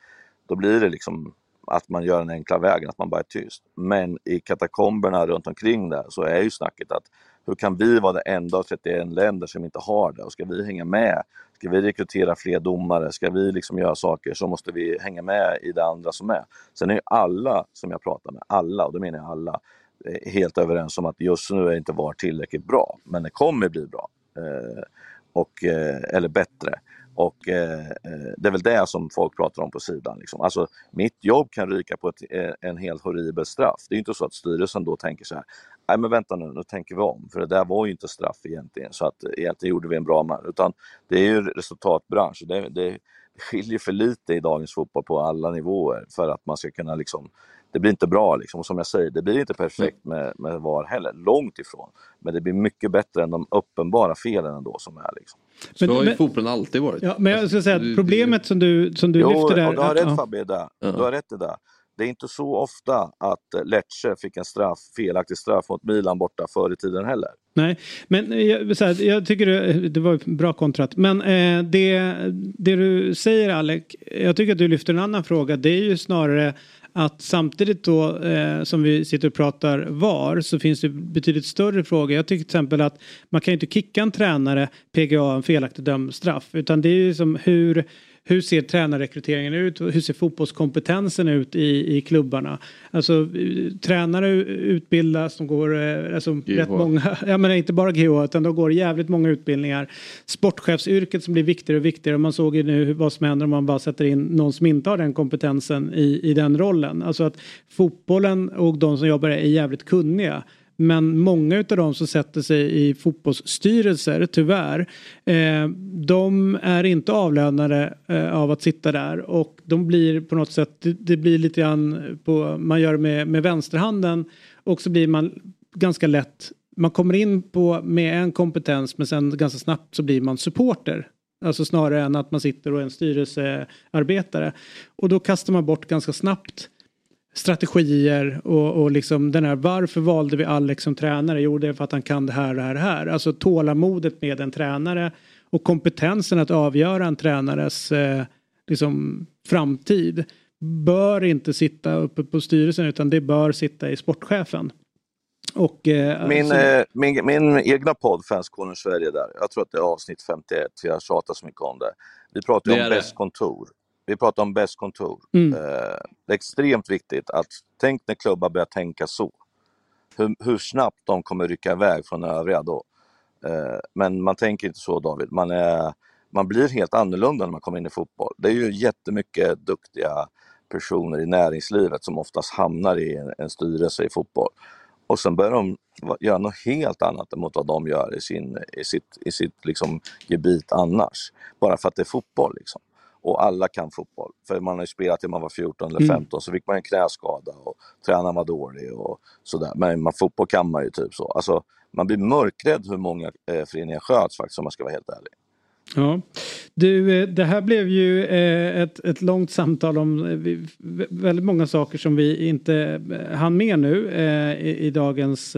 då blir det liksom att man gör den enkla vägen, att man bara är tyst. Men i katakomberna runt omkring där så är ju snacket att hur kan vi vara det enda av 31 länder som inte har det? Och ska vi hänga med? Ska vi rekrytera fler domare? Ska vi liksom göra saker så måste vi hänga med i det andra som är. Sen är ju alla som jag pratar med, alla, och då menar jag alla, eh, helt överens om att just nu är inte VAR tillräckligt bra. Men det kommer bli bra. Eh, och, eh, eller bättre. Och eh, eh det är väl det som folk pratar om på sidan. Liksom. Alltså, mitt jobb kan ryka på ett, eh, en helt horribel straff. Det är ju inte så att styrelsen då tänker så här, nej men vänta nu, nu tänker vi om. För det där var ju inte straff egentligen, så att egentligen gjorde vi en bra match. Utan det är ju resultatbransch. Det, det, skiljer för lite i dagens fotboll på alla nivåer för att man ska kunna liksom det blir inte bra liksom. Och som jag säger, det blir inte perfekt med, med VAR heller. Långt ifrån. Men det blir mycket bättre än de uppenbara felen ändå som är. Liksom. Så Men- har ju fotbollen alltid varit. Ja, men jag ska säga att problemet som du, som du jo, lyfter där. och du har rätt ja. Fabbe. Ja. Du har rätt i det det är inte så ofta att eh, Lecce fick en straff, felaktig straff mot Milan borta förr i tiden heller. Nej, men jag, så här, jag tycker det, det var bra kontrat. Men eh, det, det du säger Alec, jag tycker att du lyfter en annan fråga. Det är ju snarare att samtidigt då eh, som vi sitter och pratar VAR så finns det betydligt större frågor. Jag tycker till exempel att man kan ju inte kicka en tränare PGA en felaktig dömd straff utan det är ju som hur hur ser tränarrekryteringen ut? Hur ser fotbollskompetensen ut i, i klubbarna? Alltså tränare utbildas, de går eh, alltså, rätt många, ja men inte bara GH utan de går jävligt många utbildningar. Sportchefsyrket som blir viktigare och viktigare. Man såg ju nu vad som händer om man bara sätter in någon som inte har den kompetensen i, i den rollen. Alltså att fotbollen och de som jobbar är jävligt kunniga. Men många av dem som sätter sig i fotbollsstyrelser, tyvärr, eh, de är inte avlönade eh, av att sitta där och de blir på något sätt, det, det blir lite grann på, man gör med, med vänsterhanden och så blir man ganska lätt, man kommer in på med en kompetens men sen ganska snabbt så blir man supporter. Alltså snarare än att man sitter och är en styrelsearbetare. Och då kastar man bort ganska snabbt strategier och, och liksom den här varför valde vi Alex som tränare? Jo det är för att han kan det här, det här, det här. Alltså tålamodet med en tränare och kompetensen att avgöra en tränares eh, liksom, framtid bör inte sitta uppe på styrelsen utan det bör sitta i sportchefen. Och, eh, min, alltså... eh, min, min egna podd Fanskornen Sverige där, jag tror att det är avsnitt 51, för jag tjatar så mycket om det. Vi pratar ju om bäst kontor. Vi pratar om bäst kontor. Mm. Eh, det är extremt viktigt att tänk när klubbar börjar tänka så. Hur, hur snabbt de kommer rycka iväg från övriga då. Eh, men man tänker inte så David. Man, är, man blir helt annorlunda när man kommer in i fotboll. Det är ju jättemycket duktiga personer i näringslivet som oftast hamnar i en, en styrelse i fotboll. Och sen börjar de göra något helt annat mot vad de gör i, sin, i sitt, i sitt liksom gebit annars. Bara för att det är fotboll. Liksom och alla kan fotboll. För man har ju spelat till man var 14 eller 15 mm. så fick man en knäskada och tränaren var dålig och sådär. Men man, fotboll kan man ju typ så. Alltså, man blir mörkrädd hur många eh, föreningar sköts faktiskt om man ska vara helt ärlig. Ja, du, eh, det här blev ju eh, ett, ett långt samtal om eh, väldigt många saker som vi inte hann med nu i, i dagens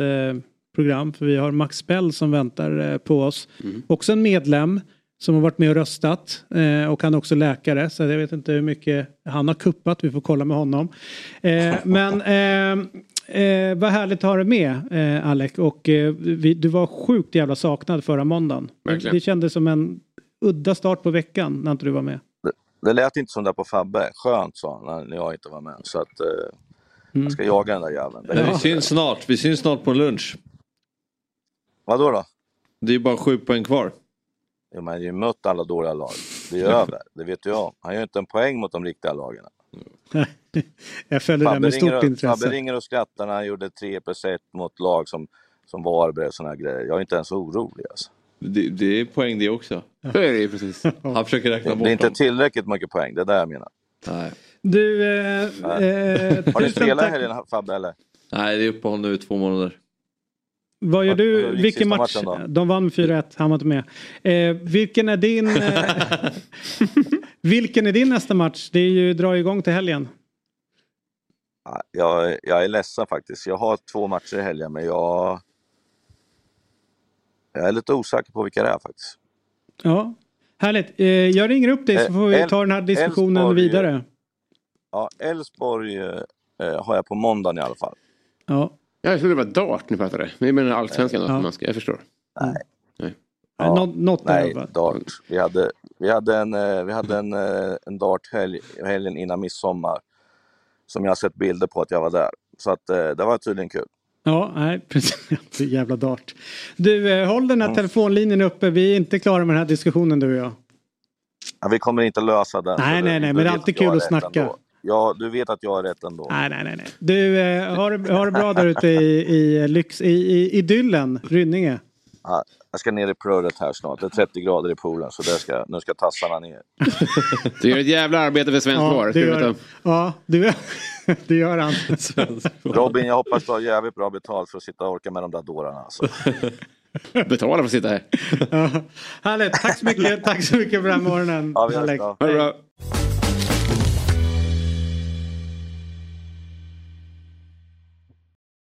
program. För vi har Max Bell som väntar på oss. Mm. Också en medlem som har varit med och röstat eh, och han är också läkare så jag vet inte hur mycket han har kuppat, vi får kolla med honom. Eh, men eh, eh vad härligt att ha dig med eh, Alec och eh, vi, du var sjukt jävla saknad förra måndagen. Verkligen. Det kändes som en udda start på veckan när inte du var med. Det, det lät inte som det på Fabbe, skönt sa han när jag inte var med så att mm. jag ska jaga den där jäveln. Ja. Vi syns snart, vi syns snart på lunch. Vadå då? Det är bara sju poäng kvar. Jo, man har ju mött alla dåliga lag. Det är över, det vet jag. Han gör inte en poäng mot de riktiga lagen. jag följer Fabbe det med stort och, intresse. Fabbe ringer och skrattar när han gjorde 3 plus 1 mot lag som, som Varberg och sådana grejer. Jag är inte ens orolig alltså. Det, det är poäng det också. Det är det precis. Han försöker räkna bort Det är inte dem. tillräckligt mycket poäng, det är det jag menar. Nej. Du, eh, eh, Har du spelat i helgen Fabbe eller? Nej, det är uppehåll nu i två månader. Vad gör du? Vilken match? De vann med 4-1, han var inte med. Eh, vilken är din... Eh, vilken är din nästa match? Det är ju dra igång till helgen. Ja, Jag, jag är ledsen faktiskt. Jag har två matcher i helgen men jag... Jag är lite osäker på vilka det är faktiskt. Ja, härligt. Eh, jag ringer upp dig så Eh, får vi ta den här diskussionen Elfsborg- vidare. Ja, Elfsborg eh, har jag på måndagen i alla fall. Ja. Jag trodde det var dart ni pratade. Men jag menar allsvenskan. Ja. Ja. Man ska, jag förstår. Nej. Nej. Ja, Nå- något där Nej, uppe. dart. Vi hade, vi hade en, eh, vi hade en, eh, en darthelg helgen innan midsommar. Som jag har sett bilder på att jag var där. Så att eh, det var tydligen kul. Ja, nej precis. Jävla dart. Du, eh, håll den här Mm. telefonlinjen uppe. Vi är inte klara med den här diskussionen du och jag. Ja, vi kommer inte lösa den. Nej, nej, nej, men det är alltid kul att snacka. ändå. Ja, du vet att jag har rätt ändå. Nej, nej, nej. nej. Du, eh, har, har det bra där ute i, i, lyx, i, i idyllen, Rynninge? Ja, jag ska ner i plurret här snart. Det är 30 grader i poolen så där ska, nu ska tassarna ner. Du gör ett jävla arbete för svensk VAR. det ska du gör, ja, du, det gör han. Robin, jag hoppas du har jävligt bra betalt för att sitta och orka med de där dårarna. Alltså. Betala för att sitta här. Ja. Härligt, tack så mycket, tack så mycket för den här morgonen. Ja, vi hörs Alex. bra.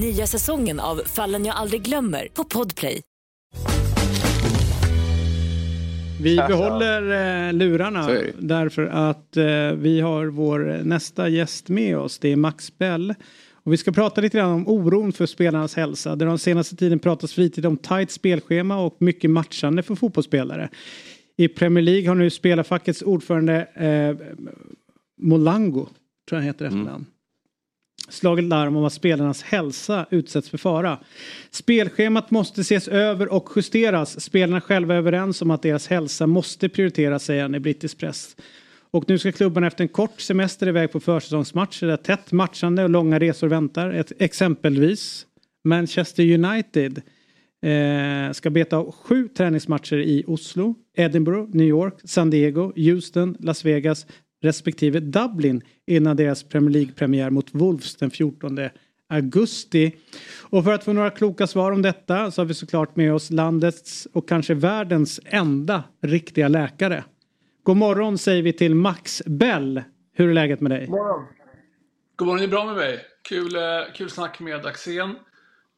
Nya säsongen av Fallen jag aldrig glömmer på Podplay. Vi behåller eh, lurarna därför att eh, vi har vår nästa gäst med oss. Det är Max Bell. Och vi ska prata lite grann om oron för spelarnas hälsa. Det har den senaste tiden pratats flitigt om tajt spelschema och mycket matchande för fotbollsspelare. I Premier League har nu spelarfackets ordförande eh, Molango, tror jag han heter efternamn, slagit larm om att spelarnas hälsa utsätts för fara. Spelschemat måste ses över och justeras. Spelarna själva är överens om att deras hälsa måste prioriteras, säger han i brittisk press. Och nu ska klubbarna efter en kort semester iväg på försäsongsmatcher där tätt matchande och långa resor väntar. Ett, exempelvis Manchester United eh, ska beta av sju träningsmatcher i Oslo, Edinburgh, New York, San Diego, Houston, Las Vegas respektive Dublin innan deras Premier League-premiär mot Wolves den 14 augusti. Och för att få några kloka svar om detta så har vi såklart med oss landets och kanske världens enda riktiga läkare. God morgon säger vi till Max Bell. Hur är läget med dig? God morgon, det är bra med mig. Kul, eh, kul snack med Axén.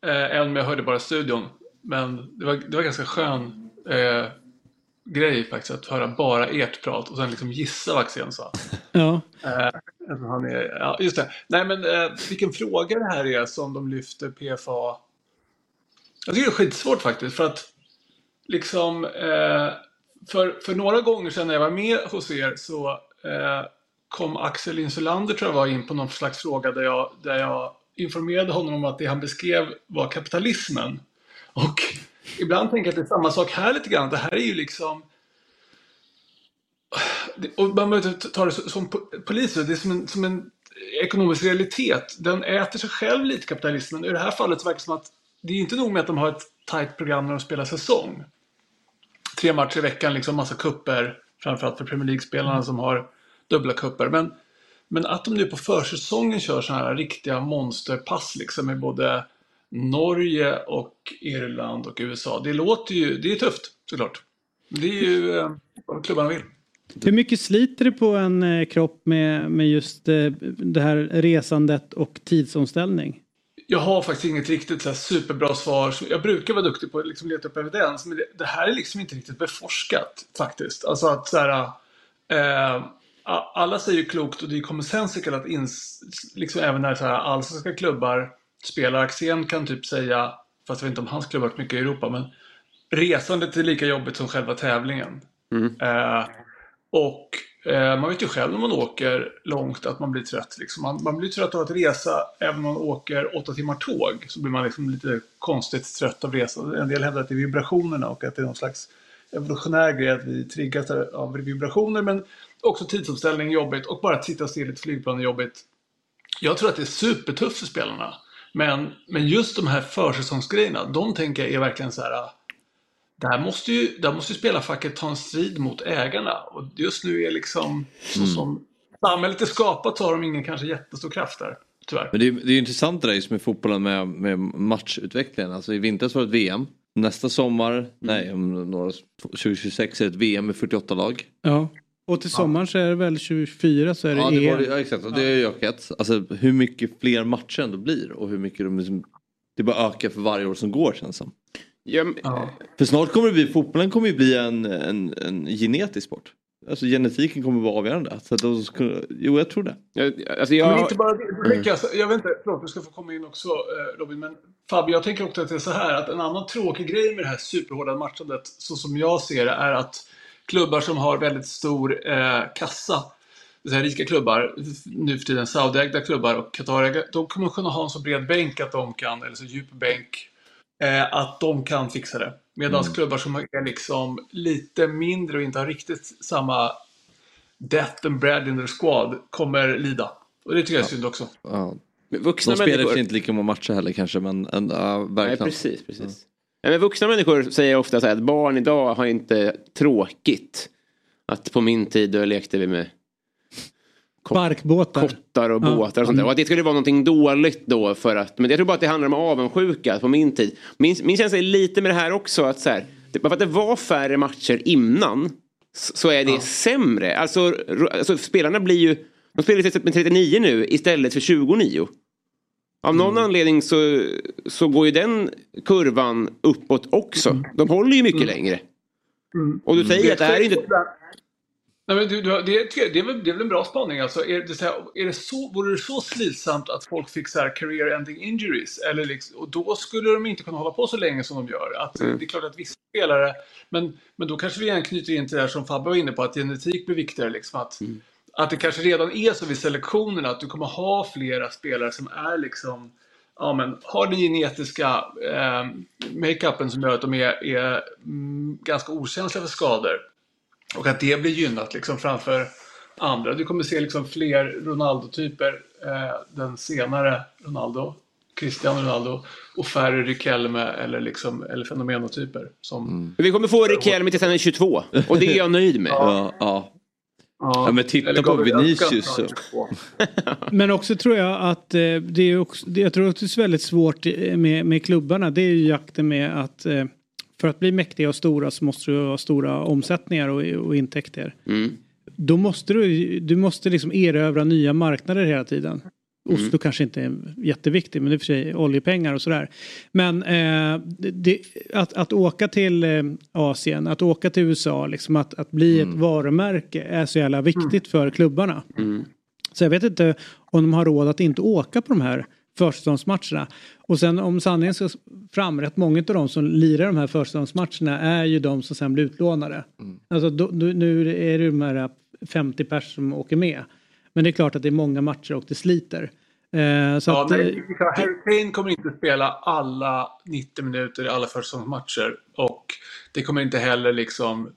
Eh, även om jag hörde bara studion. Men det var, det var ganska skön eh, grej faktiskt att höra bara ert prat och sen liksom gissa vad Axén sa. Ja. Eh, han är, ja, just det. Nej men eh, vilken fråga det här är som de lyfter PFA. Jag tycker det är skitsvårt faktiskt för att liksom eh, för, för några gånger sedan när jag var med hos er så eh, kom Axel Insulander tror jag var in på någon slags fråga där jag, där jag informerade honom om att det han beskrev var kapitalismen. Och ibland tänker jag att det är samma sak här lite grann. Det här är ju liksom och man behöver inte ta det som polis, det är som en, som en ekonomisk realitet. Den äter sig själv lite kapitalismen. I det här fallet så verkar det som att det är inte nog med att de har ett tajt program när de spelar säsong. Tre matcher i veckan, liksom massa kupper framförallt för Premier League-spelarna som har dubbla kupper. Men, men att de nu på försäsongen kör sådana här riktiga monsterpass liksom med både Norge och Irland och USA. Det låter ju, det är tufft såklart. Det är ju eh, vad klubbarna vill. Hur mycket sliter det på en eh, kropp med, med just eh, det här resandet och tidsomställning? Jag har faktiskt inget riktigt så superbra svar. Jag brukar vara duktig på att liksom leta upp evidens, men det, det här är liksom inte riktigt beforskat faktiskt. Alltså att så här, eh, alla säger ju klokt och det är kommensensical att ins, liksom även när så här allsvenska klubbar spelar. Axén kan typ säga, fast jag vet inte om hans klubb har varit mycket i Europa, men resandet är lika jobbigt som själva tävlingen. Eh, och eh, man vet ju själv när man åker långt att man blir trött. Liksom. Man, man blir trött av att resa även om man åker åtta timmar tåg. Så blir man liksom lite konstigt trött av resan. En del hävdar att det är vibrationerna och att det är någon slags evolutionär grej att vi triggas av vibrationer. Men också tidsomställning är jobbigt och bara att sitta still i ett flygplan är jobbigt. Jag tror att det är supertufft för spelarna. Men, men just de här försäsongsgrejerna, de tänker jag är verkligen så här där måste ju, där måste ju spelarfacket ta en strid mot ägarna. Och just nu är liksom så Mm. som samhället är skapat så har de ingen kanske jättestor kraft där. Tyvärr. Men det är, det är ju intressant det där just med fotbollen med, med matchutvecklingen. Alltså i vintras var det ett VM. Nästa sommar, nej om några, 2026 är det ett VM med 48 lag. Ja. Och till sommaren så är det väl 24 så är det, Ja, det EM. var, ja exakt, och det är ju ökat. Alltså hur mycket fler matcher ändå blir och hur mycket de liksom, det bara ökar för varje år som går känns som. För snart kommer det bli, fotbollen kommer ju bli en, en, en genetisk sport. Alltså genetiken kommer vara avgörande. Så att de ska, jo jag tror det. alltså Men inte bara det. Jag, så- jag vet inte, förlåt du ska få komma in också eh, Robin. Men Fabio, jag tänker också att det är så här att en annan tråkig grej med det här superhårda matchandet så som jag ser det är att klubbar som har väldigt stor eh, kassa så här, rika klubbar, nu för tiden Saudiägda klubbar och Qatarägda, de kommer kunna ha en så bred bänk att de kan, eller så djup bänk, eh, att de kan fixa det. Medan Mm. klubbar som är liksom lite mindre och inte har riktigt samma death and bread in their squad kommer lida. Och det tycker jag är synd också. Ja. vuxna de spelar människor- inte lika många matcher heller kanske men en, ja, verkligen. Nej, precis, precis. Ja, men vuxna människor säger ofta så här att barn idag har inte tråkigt. Att på min tid då lekte vi med Barkbåtar. kottar och Ja. båtar och sånt där. Och att det skulle vara någonting dåligt då för att, men jag tror bara att det handlar om avundsjuka på min tid. Min, min känsla är lite med det här också att så här, bara för att det var färre matcher innan så är det sämre. Alltså, alltså spelarna blir ju, de spelar med 39 nu istället för 29. Av någon Mm. anledning så, så går ju den kurvan uppåt också. De håller ju mycket längre. Mm. Och du säger att det här är inte... Nej, men du, du, det, jag- det, är väl, det är väl en bra spaning. Alltså, är det så här, är det så, vore det så slitsamt att folk fick så här career ending injuries? Eller liksom, och då skulle de inte kunna hålla på så länge som de gör. Att, Mm. Det är klart att vissa spelare, men, men då kanske vi igen knyter in till det här som Fabbe var inne på, att genetik blir viktigare. Liksom, att, Mm. Att det kanske redan är så vid selektionerna att du kommer ha flera spelare som är liksom Ja, men har den genetiska eh, makeupen som gör att de är, är mm, ganska okänsliga för skador. Och att det blir gynnat liksom framför andra. Du kommer se liksom fler Ronaldo-typer. Eh, den senare Ronaldo, Cristiano Ronaldo och färre Riquelme eller, liksom, eller fenomenotyper. Som, Vi kommer få Riquelme till sen 22 och det är jag nöjd med. Ja, ja. Ja, men titta på Vinicius. Så- Men också tror jag att eh, det är också, det- jag tror också det är väldigt svårt eh, med, med klubbarna. Det är ju jakten med att eh, för att bli mäktiga och stora så måste du ha stora omsättningar och, och intäkter. Mm. Då måste du, du måste liksom erövra nya marknader hela tiden. Mm. Oslo kanske inte är jätteviktig men det är för sig oljepengar och sådär. Men eh, det, att, att åka till eh, Asien, att åka till USA, liksom att, att bli ett varumärke är så jävla viktigt för klubbarna. Mm. Så jag vet inte om de har råd att inte åka på de här försäsongsmatcherna. Och sen om sanningen ska fram, rätt många av de som lirar de här försäsongsmatcherna är ju de som sen blir utlånade. Alltså då, då, nu är det de här 50 pers som åker med. Men det är klart att det är många matcher och det sliter. Eh, så ja, att, men, eh, Harry Kane kommer inte spela alla 90 minuter i alla försäsongsmatcher. Och det kommer inte heller liksom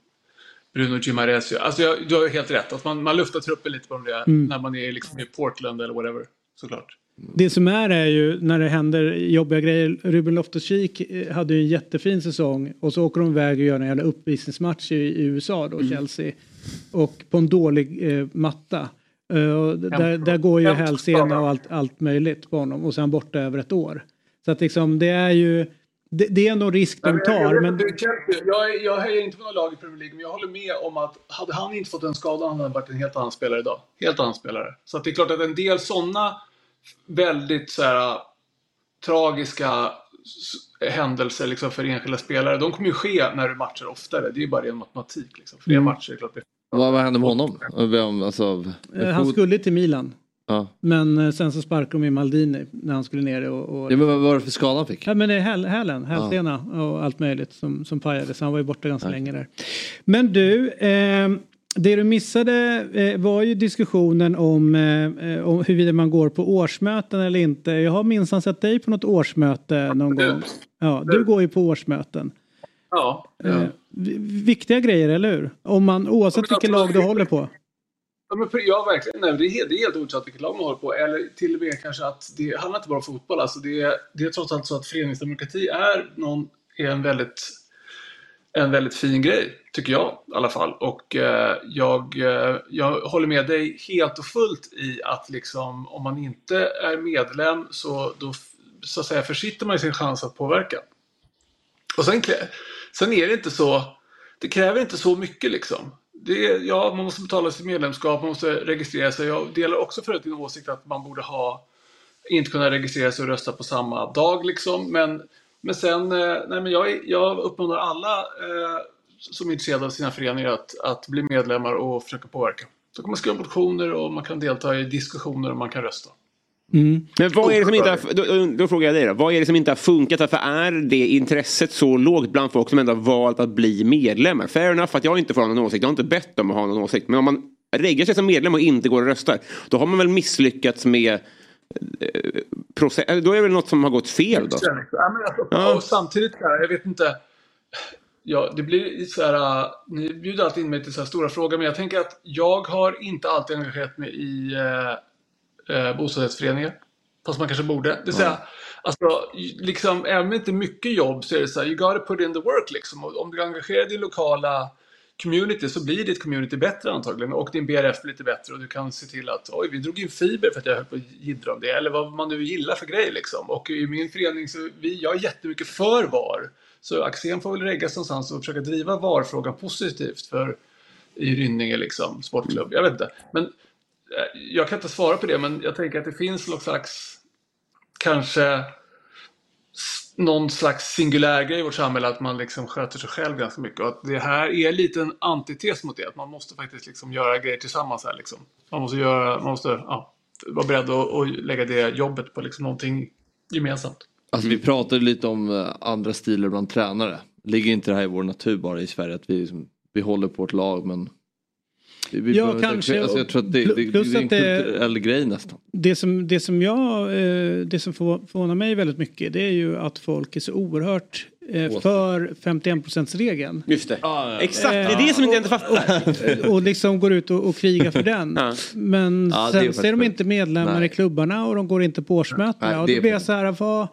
Bruno Gimares. Alltså jag, du har helt rätt. Att man, man luftar truppen lite på det Mm. när man är liksom i Portland eller whatever. Såklart. Det som är är ju när det händer jobbiga grejer. Ruben Loftus-Cheek eh, hade ju en jättefin säsong och så åker de iväg och gör en jävla uppvisningsmatch i, i USA då, Chelsea. Och på en dålig eh, matta. D- där, där går ju hälsena och allt, allt möjligt på honom och sen borta över ett år. Så att liksom det är ju det, det är en risk de tar. Men, Du, Chelsea, jag, jag hejar inte på något lag i Premier League, men jag håller med om att hade han inte fått den skadan hade han varit en helt annan spelare idag. Helt annan spelare. Så att det är klart att en del sådana väldigt så här, tragiska händelser liksom, för enskilda spelare, de kommer ju ske när du matchar oftare. Det är ju bara ren matematik. Liksom. Fler Mm. matcher är klart det Vad, vad hände med honom? Vem, alltså, eh, han skulle till Milan. Ja. Men eh, sen så sparkade de i Maldini när han skulle ner och... och Ja, men vad var det för skada han fick? Ja men det är häl, hälen, hälsena och allt möjligt som, som. Så han var ju borta ganska länge där. Men du, eh, det du missade eh, var ju diskussionen om, eh, eh, om huruvida man går på årsmöten eller inte. Jag har minsann sett dig på något årsmöte någon gång. Ja, du går ju på årsmöten. Ja. Eh, vi- viktiga grejer, eller hur? Om man, oavsett vilket lag du håller på. Ja, ja verkligen. Nej, det, är, helt- det är helt ointressant vilket lag man håller på. Eller till och med kanske att det handlar inte bara om fotboll. Alltså det, är, det är trots allt så att föreningsdemokrati är, någon, är en, väldigt, en väldigt fin grej. Tycker jag i alla fall. Och eh, jag, eh, jag håller med dig helt och fullt i att liksom, om man inte är medlem så då så att säga, försitter man sin chans att påverka. Och sen, sen är det inte så, det kräver inte så mycket liksom. Det är, ja, man måste betala sitt medlemskap, man måste registrera sig. Jag delar också förut din åsikt att man borde ha, inte kunna registrera sig och rösta på samma dag liksom. Men, men sen, eh, nej men jag, jag uppmanar alla eh, som är intresserade av sina föreningar att, att bli medlemmar och försöka påverka. Så kan man skriva motioner och man kan delta i diskussioner och man kan rösta. Men vad är det som inte har, då, då frågar jag dig då. Vad är det som inte har funkat? Varför är det intresset så lågt bland folk som ändå har valt att bli medlemmar? Fair enough att jag inte får ha någon åsikt. Jag har inte bett om att ha någon åsikt. Men om man reggar sig som medlem och inte går och röstar. Då har man väl misslyckats med eh, process. Då är det väl något som har gått fel då? Ja, men alltså, Och samtidigt, jag vet inte. Ja, det blir så här, äh, ni bjuder alltid in mig till så här stora frågor, men jag tänker att jag har inte alltid engagerat mig i eh, eh, bostadsrättsföreningar. Fast man kanske borde. Det vill säga, Alltså, liksom, även om det inte är mycket jobb så är det så här, you gotta put in the work liksom. Och om du engagerar din lokala community så blir ditt community bättre antagligen och din BRF blir lite bättre och du kan se till att oj, vi drog in fiber för att jag höll på att jiddra om det eller vad man nu gillar för grej liksom. Och i min förening så vi, jag är jättemycket för VAR. Så Axén får väl reggas någonstans och försöka driva VAR-frågan positivt för i Rynninge liksom, sportklubb. Jag vet inte. Men Eh, jag kan inte svara på det men jag tänker att det finns någon slags kanske någon slags singulär grej i vårt samhälle att man liksom sköter sig själv ganska mycket. Och att det här är lite en antites mot det. Att man måste faktiskt liksom göra grejer tillsammans här liksom. Man måste, göra, man måste ja, vara beredd att, att lägga det jobbet på liksom någonting gemensamt. Alltså vi pratade lite om eh, andra stilar bland tränare. Ligger inte det här i vår natur bara i Sverige att vi, liksom, vi håller på ett lag men Ja, kanske. Alltså, jag tror att det, det, det är en att det- kulturell grej nästan. Det som, det som jag, eh, det som förvå- förvånar mig väldigt mycket det är ju att folk är så oerhört eh, för 51 regeln Just det. Exakt, det är det som inte jag inte fattar. och liksom går ut och, och krigar för den. Men Ja, är sen så är de inte medlemmar Nej. i klubbarna och de går inte på årsmötena. Nej, och det då blir jag så här, vad,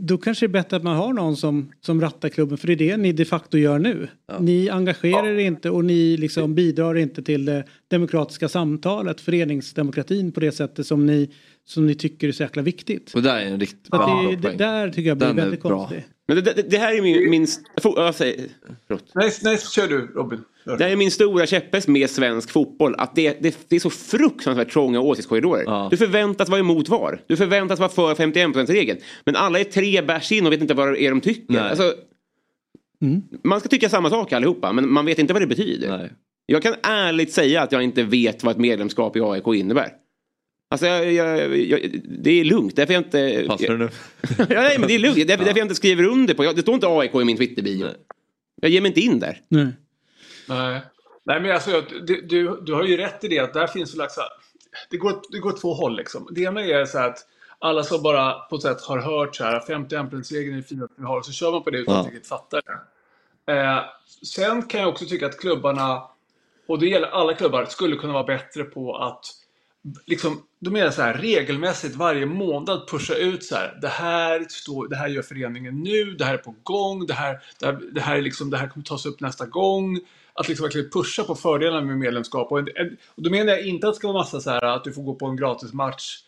då kanske det är bättre att man har någon som, som rattar klubben. För det är det ni de facto gör nu. Ni engagerar er inte och ni liksom bidrar inte till det demokratiska samtalet, föreningsdemokratin på det sättet som ni, som ni tycker är så jäkla viktigt. Och där är en riktigt bra det, det, där tycker jag blir Den väldigt konstigt. Men det, det, det här är min... min jag säger. Nej, nej, kör du Robin. Det här är min stora käpphäst med svensk fotboll. Att det, det, det är så fruktansvärt trånga åsiktskorridorer. Du förväntas vara emot VAR. Du förväntas vara för 51%-regeln. Men alla är tre bärs in och vet inte vad det är de tycker. Alltså, Man ska tycka samma sak allihopa, men man vet inte vad det betyder. Jag kan ärligt säga att jag inte vet vad ett medlemskap i AIK innebär. Alltså, jag, jag, jag, det är lugnt. Därför jag inte... Passar det nu? ja, nej, men det är lugnt. Därför, därför jag inte skriver under på... jag- Det står inte AIK i min Twitter-bio. Jag ger mig inte in där. Nej. Nej. Nej men alltså, du, du, du har ju rätt i det att där finns liksom, det går, det går två håll liksom. Det ena är så här att alla som bara på ett sätt har hört så här 51-regeln är det finaste vi har och så kör man på det utan Ja. att riktigt fatta det. Eh, sen kan jag också tycka att klubbarna, och det gäller alla klubbar, skulle kunna vara bättre på att liksom, då menar jag så här, regelmässigt varje månad pusha ut så här, det här, står, det här gör föreningen nu, det här är på gång, det här, det här, det här, är liksom, det här kommer tas upp nästa gång. Att liksom verkligen pusha på fördelarna med medlemskap. Och, en, en, och då menar jag inte att det ska vara massa så här att du får gå på en gratis match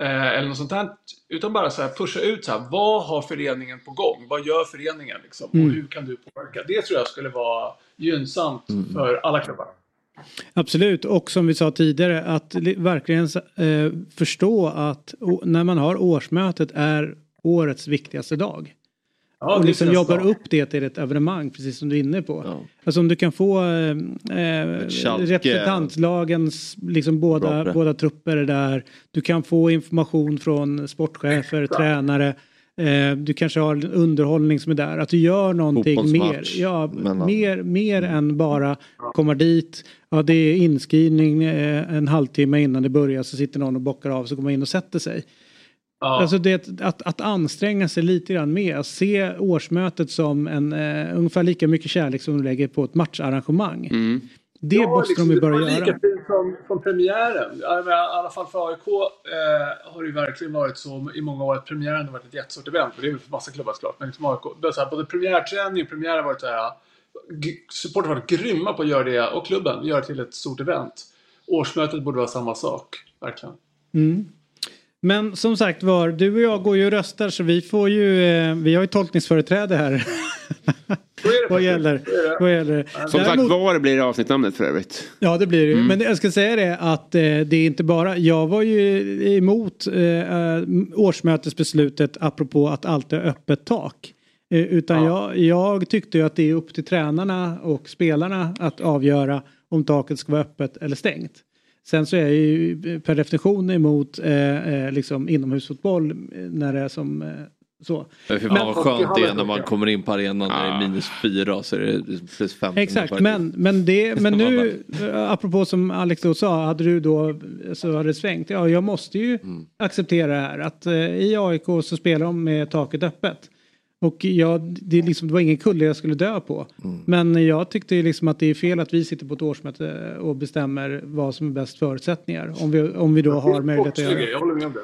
eh, eller något sånt där. Utan bara så här pusha ut så här, vad har föreningen på gång? Vad gör föreningen liksom? Mm. Och hur kan du påverka? Det tror jag skulle vara gynnsamt Mm. för alla klubbar. Absolut, och som vi sa tidigare att li- verkligen eh, förstå att när man har årsmötet är årets viktigaste dag. Ja, och liksom jobbar bra. upp det till ett evenemang, precis som du är inne på. Alltså om du kan få eh, Schalke. representantlagens liksom båda, båda trupper är där. Du kan få information från sportchefer, tränare. Eh, du kanske har en underhållning som är där. Att du gör någonting mer. Ja, mellan- mer, mer än bara komma dit. Ja, det är inskrivning eh, en halvtimme innan det börjar så sitter någon och bockar av så går man in och sätter sig. Ja. Alltså det, att, att anstränga sig lite grann mer. Att se årsmötet som en, eh, ungefär lika mycket kärlek som du lägger på ett matcharrangemang. Det Ja, måste liksom, de ju det var börja lika göra. fint som, som premiären. I alla fall för AIK eh, har det ju verkligen varit så i många år att premiären har varit ett jättestort event. Och det är för massa klubbar såklart. Men liksom AIK, det är så här, både premiärträning och premiär har varit så här. Supportrar har varit grymma på att göra det och klubben gör det till ett stort event. Årsmötet borde vara samma sak. Verkligen. Mm. Men som sagt var, du och jag går ju och röstar så vi får ju, eh, vi har ju tolkningsföreträde här. vad gäller, vad gäller. Som sagt Däremot- var blir det avsnittnamnet för övrigt. Ja det blir det ju. Mm. Men jag ska säga det att eh, det är inte bara, jag var ju emot eh, eh, årsmötesbeslutet apropå att alltid ha öppet tak. Eh, utan jag, jag tyckte ju att det är upp till tränarna och spelarna att avgöra om taket ska vara öppet eller stängt. Sen så är jag ju per definition emot eh, eh, liksom inomhusfotboll eh, när det är som eh, så. Fan vad skönt det är när man kommer in på arenan och det är minus fyra så är det plus 15. Exakt, men, men, det, men nu eh, apropå som Alex då sa, hade du då så hade det svängt. Ja, jag måste ju Mm. acceptera det här att eh, i AIK så spelar de med taket öppet. Och jag, det, är liksom, det var ingen kulle jag skulle dö på. Mm. Men jag tyckte liksom att det är fel att vi sitter på ett årsmöte och bestämmer vad som är bäst förutsättningar. Om vi, om vi då har möjlighet att göra Sportslig grej, det. Jag håller med om det.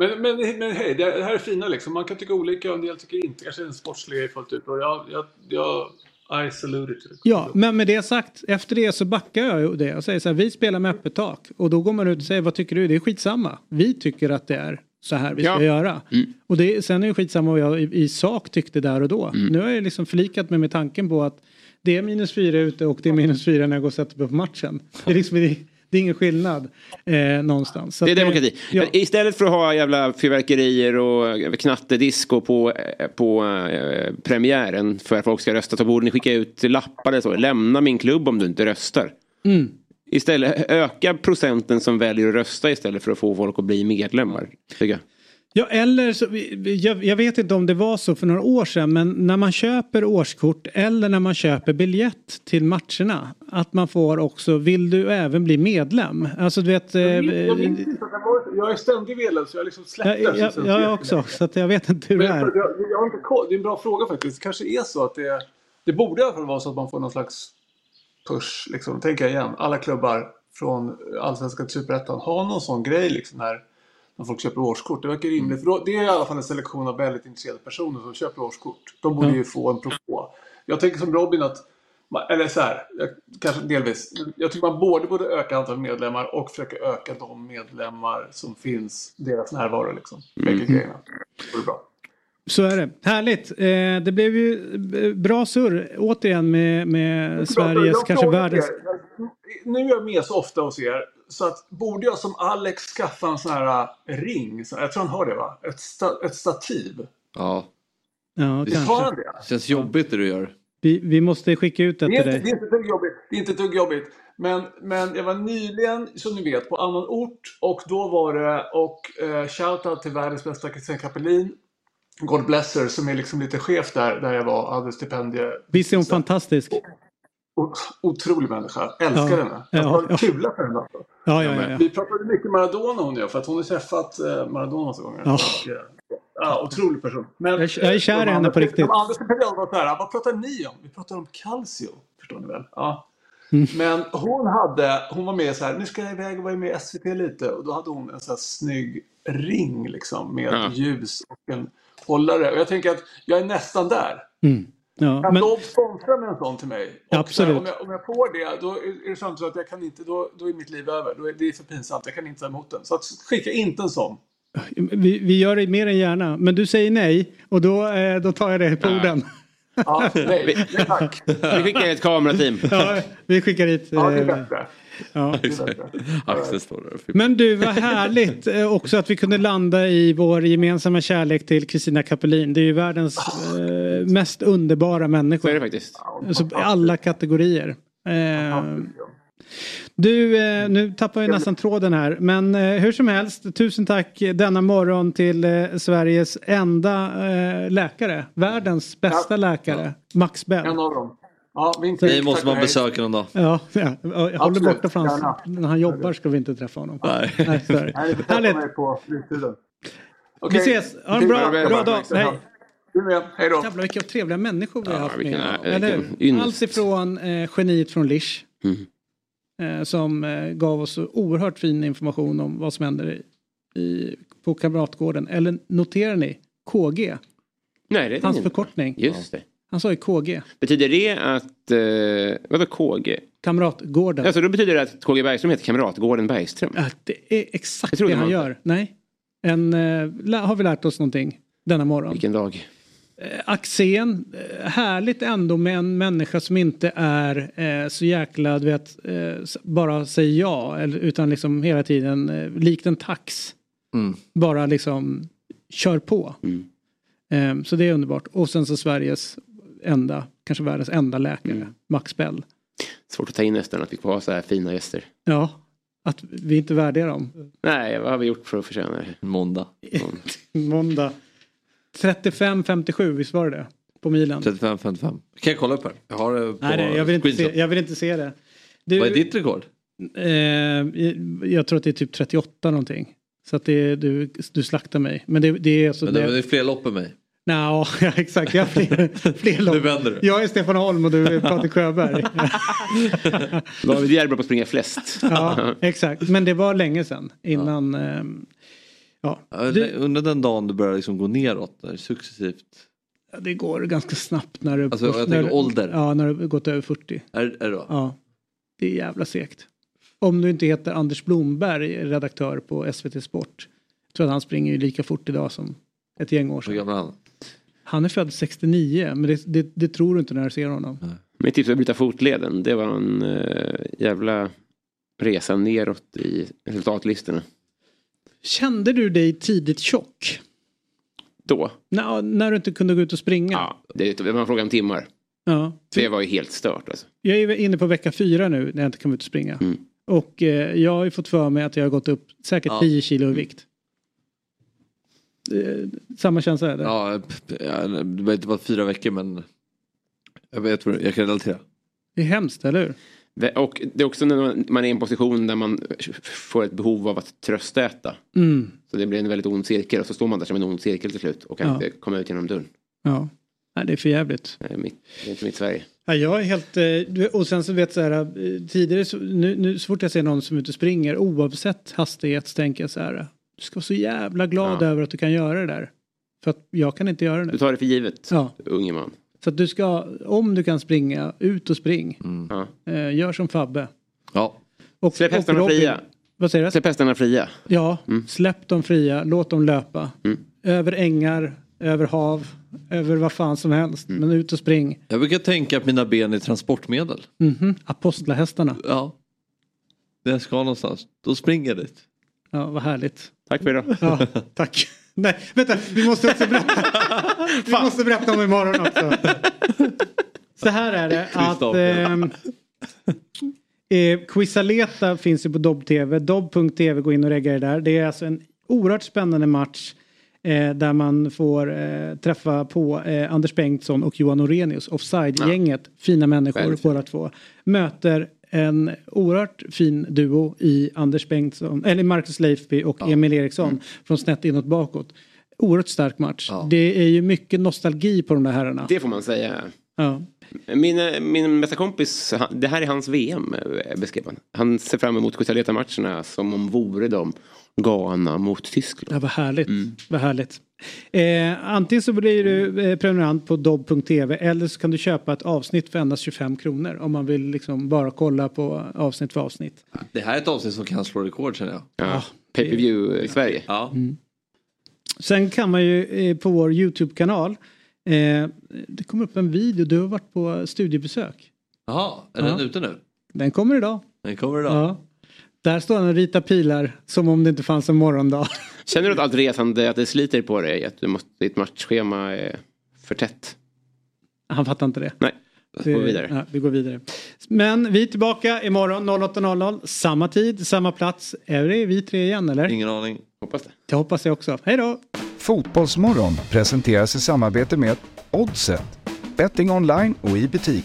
Men, men, men hej, det här är fina liksom. Man kan tycka olika och en del tycker inte. Kanske den sportsliga är fullt ut. Och jag, jag, jag I salute it. Ja, men med det sagt, efter det så backar jag det och säger så här, vi spelar med öppet tak. Och då går man ut och säger, vad tycker du? Det är skitsamma. Vi tycker att det är så här vi ska Ja. göra. Mm. Och det, sen är det skitsamma vad jag i, i sak tyckte där och då. Mm. Nu har jag liksom förlikat mig med tanken på att det är minus fyra ute och det är minus fyra när jag går och sätter mig på matchen. Det är, liksom, det, det är ingen skillnad eh, någonstans. Så Det är att demokrati. Ja. Istället för att ha jävla fyrverkerier och knattedisco på, eh, på eh, premiären för att folk ska rösta så borde ni skicka ut lappar eller så. Lämna min klubb om du inte röstar. Mm. Istället öka procenten som väljer att rösta istället för att få folk att bli medlemmar. Tycker jag. Ja, eller så, jag, jag vet inte om det var så för några år sedan men när man köper årskort eller när man köper biljett till matcherna att man får också, vill du även bli medlem? Alltså du vet... eh, Jag minns- jag minns inte jag Jag är ständig medlem så jag liksom släppte Ja, ja, sen- ja, jag också, så att jag vet inte hur det Men är. jag, jag, jag har inte koll. Det är en bra fråga faktiskt. Det kanske är så att det... Det borde i alla fall vara så att man får någon slags push. Liksom. Tänker jag igen. Alla klubbar från Allsvenskan till Superettan har någon sån grej liksom när, när folk köper årskort. Det verkar rimligt. För då, det är i alla fall en selektion av väldigt intresserade personer som köper årskort. De borde ju få en propå. Jag tänker som Robin att eller så här, jag, kanske delvis. Jag tycker man både borde öka antalet medlemmar och försöka öka de medlemmar som finns, deras närvaro liksom. Bägge Mm. grejerna. Det vore bra. Så är det. Härligt. Eh, det blev ju eh, bra surr återigen med, med Sveriges, Jag kanske världens... er, Nu är jag med så ofta hos er. Så att borde jag som Alex skaffa en sån här äh, ring? Jag tror han har det va? Ett, sta, ett stativ. Ja. Ja, Visst har han kanske. det? Känns jobbigt det du gör. Vi, vi måste skicka ut det Det är, till inte, det, dig. är inte ett dugg jobbigt. det är inte ett dugg jobbigt. Men, men jag var nyligen, som ni vet, på annan ort. Och då var det, och eh, shoutout till världens bästa Christian Kapelin. God bless her, som är liksom lite chef där, där jag var, hade stipendie. Visst är hon fantastisk? O- Otrolig människa. Älskar Ja. henne. Ja, Jag har ja. kula för henne. Alltså. Ja, ja, ja. ja. Vi pratade mycket Maradona hon och jag, för att hon har träffat eh, Maradona massa gånger. Ja. Eh, ja, otrolig person. Men, Jag är- jag är kär i henne på riktigt. De andra stipendiaterna var så här, vad pratar ni om? Vi pratar om calcio, förstår ni väl? Ja. Mm. Men hon hade, hon var med så här, nu ska jag iväg och vara med i SVT lite. Och då hade hon en så här snygg ring liksom med Ja. ljus och en hållare. Och jag tänker att jag är nästan där. Mm. Ja, Kan men, de sponsra med en sån till mig? Och Absolut. Om jag, om jag får det, då är det samtidigt så att jag kan inte, då, då är mitt liv över. Då är, det är för pinsamt, jag kan inte ta emot den. Så att, skicka inte en sån. vi, vi gör det mer än gärna. Men du säger nej och då, eh, då tar jag det på orden. Ja, nej, nej tack. Vi skickar ett kamerateam. Ja, vi skickar hit... Ja, det är eh, bättre. Ja. Axel står där. Men du, vad härligt eh, också att vi kunde landa i vår gemensamma kärlek till Kristina Kapelin. Det är ju världens eh, mest underbara människa. Så är det faktiskt. Alltså, alla kategorier. Eh, du, eh, nu tappar jag nästan tråden här. Men eh, hur som helst, tusen tack denna morgon till eh, Sveriges enda eh, läkare. Världens bästa läkare, Max Bell. En av dem. Ja, vink, Dig vink, måste man besöka någon dag. Ja, ja, jag håller borta från hans, när han jobbar ska vi inte träffa honom. Nej. Nej, så är det. Härligt. mig på fritiden. Vi ses. Ha en bra, bra dag. Hej. Du med. Hej då. Jävlar vilka trevliga människor vi har haft med. vilken- vilken Eller. Allt ifrån eh, geniet från Lish. Mm. Eh, som eh, gav oss oerhört fin information om vad som händer i, i, på Kamratgården. Eller noterar ni? KG. Nej, det är Hans ingen. förkortning. Just det. Han sa ju KG. Betyder det att... Eh, vadå KG? Kamratgården. Alltså då betyder det att KG Bergström heter Kamratgården Bergström? Ja, det är exakt det han gör. Nej. En, eh, har vi lärt oss någonting denna morgon. Vilken dag? Eh, Axén, eh, härligt ändå med en människa som inte är eh, så jäkla, du vet, eh, bara säger ja. Eller, utan liksom hela tiden, eh, likt en tax. Mm. Bara liksom kör på. Mm. Så det är underbart. Och sen så Sveriges enda, kanske världens enda läkare, Mm. Max Bell. Svårt att ta in nästan att vi får ha så här fina gäster. Ja, att vi inte värderar dem. Nej, vad har vi gjort för att förtjäna det? Måndag. Måndag. 35-57, visst var det det? På milen. 35-55. Kan jag kolla upp här? Jag har det på Nej, jag, vill inte se, jag vill inte se det. Du, Vad är ditt rekord? Eh, jag tror att det är typ 38 någonting. Så att det är, du, du slaktar mig. Men det, det är alltså... Men det det, är fler lopp än mig. Nja, ja, exakt. Jag har fler, fler lopp. Nu vänder du. Jag är Stefan Holm och du är Patrik Sjöberg. David Järber på att springa flest. ja, exakt. Men det var länge sedan. Innan... ehm, Ja, Ja, det, Under den dagen du börjar liksom gå neråt, där, successivt. det går ganska snabbt när du... Alltså, jag när, tänker ålder. Ja, när du har gått över 40. Är, är det då? Ja, det är jävla segt. Om du inte heter Anders Blomberg, redaktör på SVT Sport. Jag tror att han springer ju lika fort idag som ett gäng år Hur sedan. gammal är han? Han är född 69, men det, det, det tror du inte när du ser honom. Mitt tips är att bryta fotleden. Det var en uh, jävla resa neråt i resultatlistorna. Kände du dig tidigt tjock? Då? När, när du inte kunde gå ut och springa? Ja, det var en fråga om timmar. Ja. Det var ju helt stört alltså. Jag är inne på vecka fyra nu när jag inte kan ut och springa. Mm. Och eh, jag har ju fått för mig att jag har gått upp säkert Ja. 10 kilo i vikt. Eh, samma känsla är det? Ja, det behöver inte vara fyra veckor men jag vet vad jag kan relatera. Det är hemskt, eller hur? Och det är också när man- är i en position där man får ett behov av att tröstäta. Mm. Så det blir en väldigt ond cirkel och så står man där som en ond cirkel till slut och kan Ja. inte komma ut genom dörren. Ja. Nej, det är för jävligt. Det är, mitt, det är inte mitt Sverige. Ja, jag är helt... eh, Och sen så vet så här, eh, tidigare så, nu, nu så fort jag ser någon som är ute och springer oavsett hastighet så tänker jag så här, du ska vara så jävla glad Ja. över att du kan göra det där. För att jag kan inte göra det. Du tar det för givet, Ja. unge man. Så att du ska, om du kan springa, ut och spring. Ja. Eh, gör som Fabbe. Ja. Och, Släpp hästarna fria. Vad säger du? Släpp hästarna fria. Ja, släpp dem fria, låt dem löpa. Mm. Över ängar, över hav, över vad fan som helst. Mm. Men ut och spring. Jag brukar tänka att mina ben är transportmedel. Mhm, Apostlahästarna. Ja. Där jag ska någonstans. Då springer jag dit. Ja, vad härligt. Tack för idag. Ja, tack. Nej, vänta, vi måste också berätta. vi måste berätta om imorgon också. Så här är det att Kristoffer. eh, Quizaleta finns ju på Dobb-TV. Dobb.tv, gå in och regga er där. Det är alltså en oerhört spännande match eh, där man får eh, träffa på eh, Anders Bengtsson och Johan Orenius, Offside-gänget. Fina människor båda två. Möter en oerhört fin duo i Anders Bengtsson, eller Marcus Leifby och Emil Eriksson från snett inåt bakåt. Oerhört stark match. Det är ju mycket nostalgi på de där herrarna. Det får man säga. Ja. Min, min bästa kompis, det här är hans VM eh, beskrev han. Han ser fram emot Cusaleta-matcherna som om vore de Ghana mot Tyskland. Ja, vad härligt. Vad härligt. Eh, antingen så blir du eh, prenumerant på dobb.tv eller så kan du köpa ett avsnitt för endast 25 kronor om man vill liksom bara kolla på avsnitt för avsnitt. Det här är ett avsnitt som kan slå rekord känner jag. Ja. Pay-per-view i Sverige. Ja. Sen kan man ju eh, på vår YouTube-kanal eh, det kommer upp en video, du har varit på studiebesök. Jaha, är Ja. den ute nu? Den kommer idag. Den kommer idag. Ja. Där står han och ritar pilar som om det inte fanns en morgondag. Känner du att allt resande, att det sliter på dig? Att du måste, ditt matchschema är för tätt? Han fattar inte det. Nej, Det- går vidare. Ja, vi går vidare. Men vi är tillbaka imorgon 08.00. Samma tid, samma plats. Är det vi tre igen eller? Ingen aning. Hoppas det. Det hoppas jag också. Hej då! Fotbollsmorgon presenteras i samarbete med Oddset. Betting online och i butik.